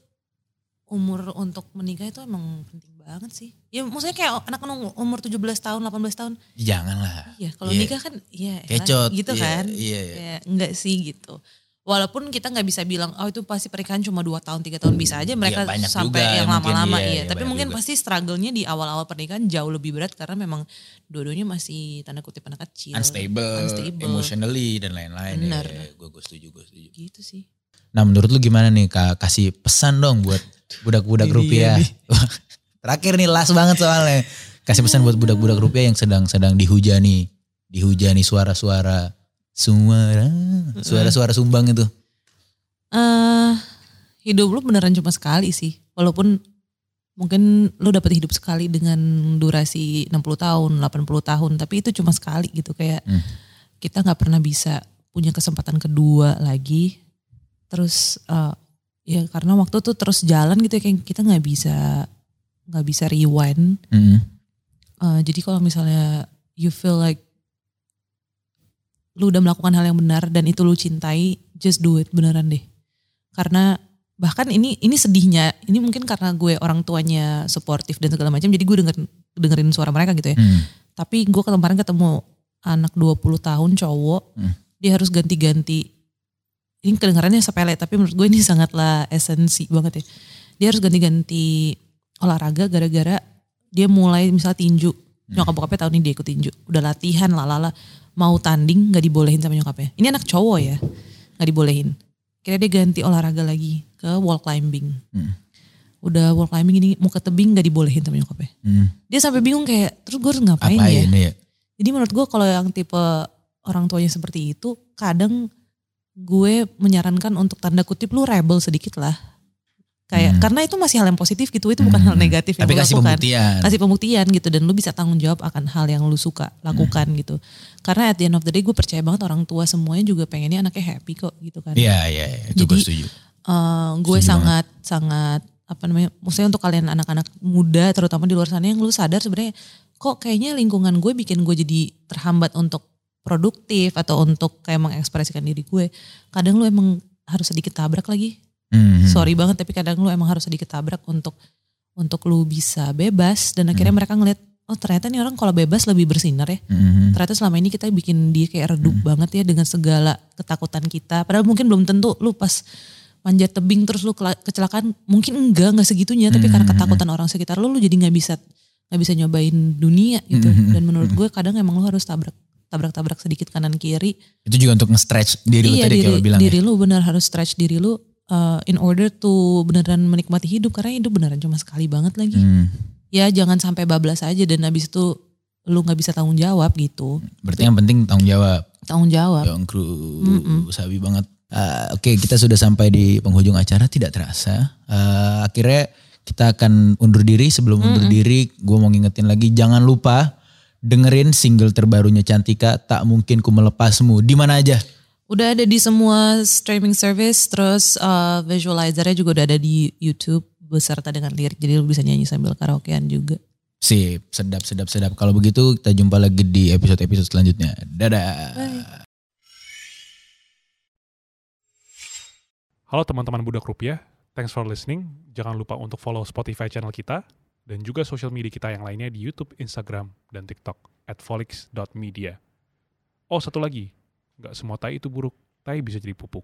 umur untuk menikah itu emang penting banget sih. Ya maksudnya kayak anak umur 17 tahun, 18 tahun, Janganlah. Iya, kalau Iya. nikah kan iya elah, Kecot, gitu iya, kan. iya, iya. Kayak enggak sih gitu. Walaupun kita nggak bisa bilang oh itu pasti pernikahan cuma 2 tahun, 3 tahun bisa aja mereka Iya, banyak sampai juga yang lama-lama iya, iya. iya, Tapi mungkin juga. pasti struggle-nya di awal-awal pernikahan jauh lebih berat karena memang dua-duanya masih tanda kutip anak kecil. Unstable, Unstable. emotionally dan lain-lain. Benar. Gue gue setuju, gue setuju. Gitu sih. Nah menurut lu gimana nih Kak? Kasih pesan dong buat budak-budak rupiah. Terakhir nih last banget soalnya. Kasih pesan buat budak-budak rupiah yang sedang-sedang dihujani. Dihujani suara-suara. Suara. Suara-suara sumbang itu. eh hidup lu beneran cuma sekali sih. Walaupun mungkin lu dapat hidup sekali dengan durasi 60 tahun, 80 tahun, tapi itu cuma sekali gitu kayak Hmm. kita nggak pernah bisa punya kesempatan kedua lagi. Terus eh, ya karena waktu tuh terus jalan gitu ya kayak kita nggak bisa nggak bisa rewind. Mm. Eh, jadi kalau misalnya you feel like lu udah melakukan hal yang benar dan itu lu cintai, just do it beneran deh. Karena bahkan ini ini sedihnya, ini mungkin karena gue orang tuanya suportif dan segala macam, jadi gue dengerin dengerin suara mereka gitu ya. Mm. Tapi gue kemarin ketemu anak 20 tahun cowok, Hmm. dia harus ganti-ganti. Ini kedengarannya sepele, tapi menurut gue ini sangatlah esensi banget ya. Dia harus ganti-ganti olahraga gara-gara dia mulai misal tinju. Nyokap bokapnya tahun ini dia ikut tinju. Udah latihan lalala. Mau tanding gak dibolehin sama nyokapnya. Ini anak cowok ya, gak dibolehin. Kira dia ganti olahraga lagi ke wall climbing. Hmm. Udah wall climbing ini mau ke tebing gak dibolehin sama nyokapnya. Mm. Dia sampai bingung kayak, terus gue harus ngapain Apa ya? ini ya? Jadi menurut gue kalau yang tipe orang tuanya seperti itu, kadang gue menyarankan untuk tanda kutip lu rebel sedikit lah. Kayak Hmm. karena itu masih hal yang positif gitu, itu bukan hal Hmm. negatif yang Tapi kasih lakukan. pembuktian. Kasih pembuktian gitu dan lu bisa tanggung jawab akan hal yang lu suka lakukan Hmm. gitu. Karena at the end of the day gue percaya banget orang tua semuanya juga pengennya anaknya happy kok gitu kan. Iya, iya, iya. Itu gue setuju. Eh, gue Setuju sangat sangat apa namanya maksudnya untuk kalian anak-anak muda terutama di luar sana yang lu sadar sebenarnya kok kayaknya lingkungan gue bikin gue jadi terhambat untuk produktif atau untuk kayak mengekspresikan diri gue kadang lu emang harus sedikit tabrak lagi. Mhm. sorry banget tapi kadang lu emang harus sedikit tabrak untuk untuk lu bisa bebas. Dan akhirnya mereka ngeliat oh ternyata nih orang kalau bebas lebih bersinar ya. Mhm. ternyata selama ini kita bikin dia kayak redup banget ya dengan segala ketakutan kita. Padahal mungkin belum tentu lu pas manjat tebing terus lu kecelakaan mungkin enggak nggak segitunya. Tapi karena ketakutan orang sekitar lu lu jadi nggak bisa nggak bisa nyobain dunia gitu. Dan menurut gue kadang emang lu harus tabrak tabrak-tabrak sedikit kanan kiri. Itu juga untuk nge-stretch diri lu iya tadi diri, kayak lo bilang diri ya. lu benar harus stretch diri lu uh, in order to beneran menikmati hidup karena hidup beneran cuma sekali banget lagi. Hmm. Ya jangan sampai bablas aja dan habis itu lu nggak bisa tanggung jawab gitu. Berarti yang penting tanggung jawab. Tanggung jawab. Yang kru sabi banget. Ah, Oke kita sudah sampai di penghujung acara tidak terasa. Ah, akhirnya kita akan undur diri sebelum undur diri gue mau ngingetin lagi jangan lupa dengerin single terbarunya Cantika tak mungkin ku melepasmu di mana aja. Udah ada di semua streaming service, terus uh, visualizernya juga udah ada di YouTube beserta dengan lirik, jadi lu bisa nyanyi sambil karaokean juga. Sip, sedap, sedap, sedap. Kalau begitu kita jumpa lagi di episode-episode selanjutnya. Dadah. Halo teman-teman Budak Rupiah, thanks for listening. Jangan lupa untuk follow Spotify channel kita dan juga social media kita yang lainnya di YouTube, Instagram, dan TikTok at folix.media. Oh satu lagi, nggak semua tai itu buruk, tai bisa jadi pupuk.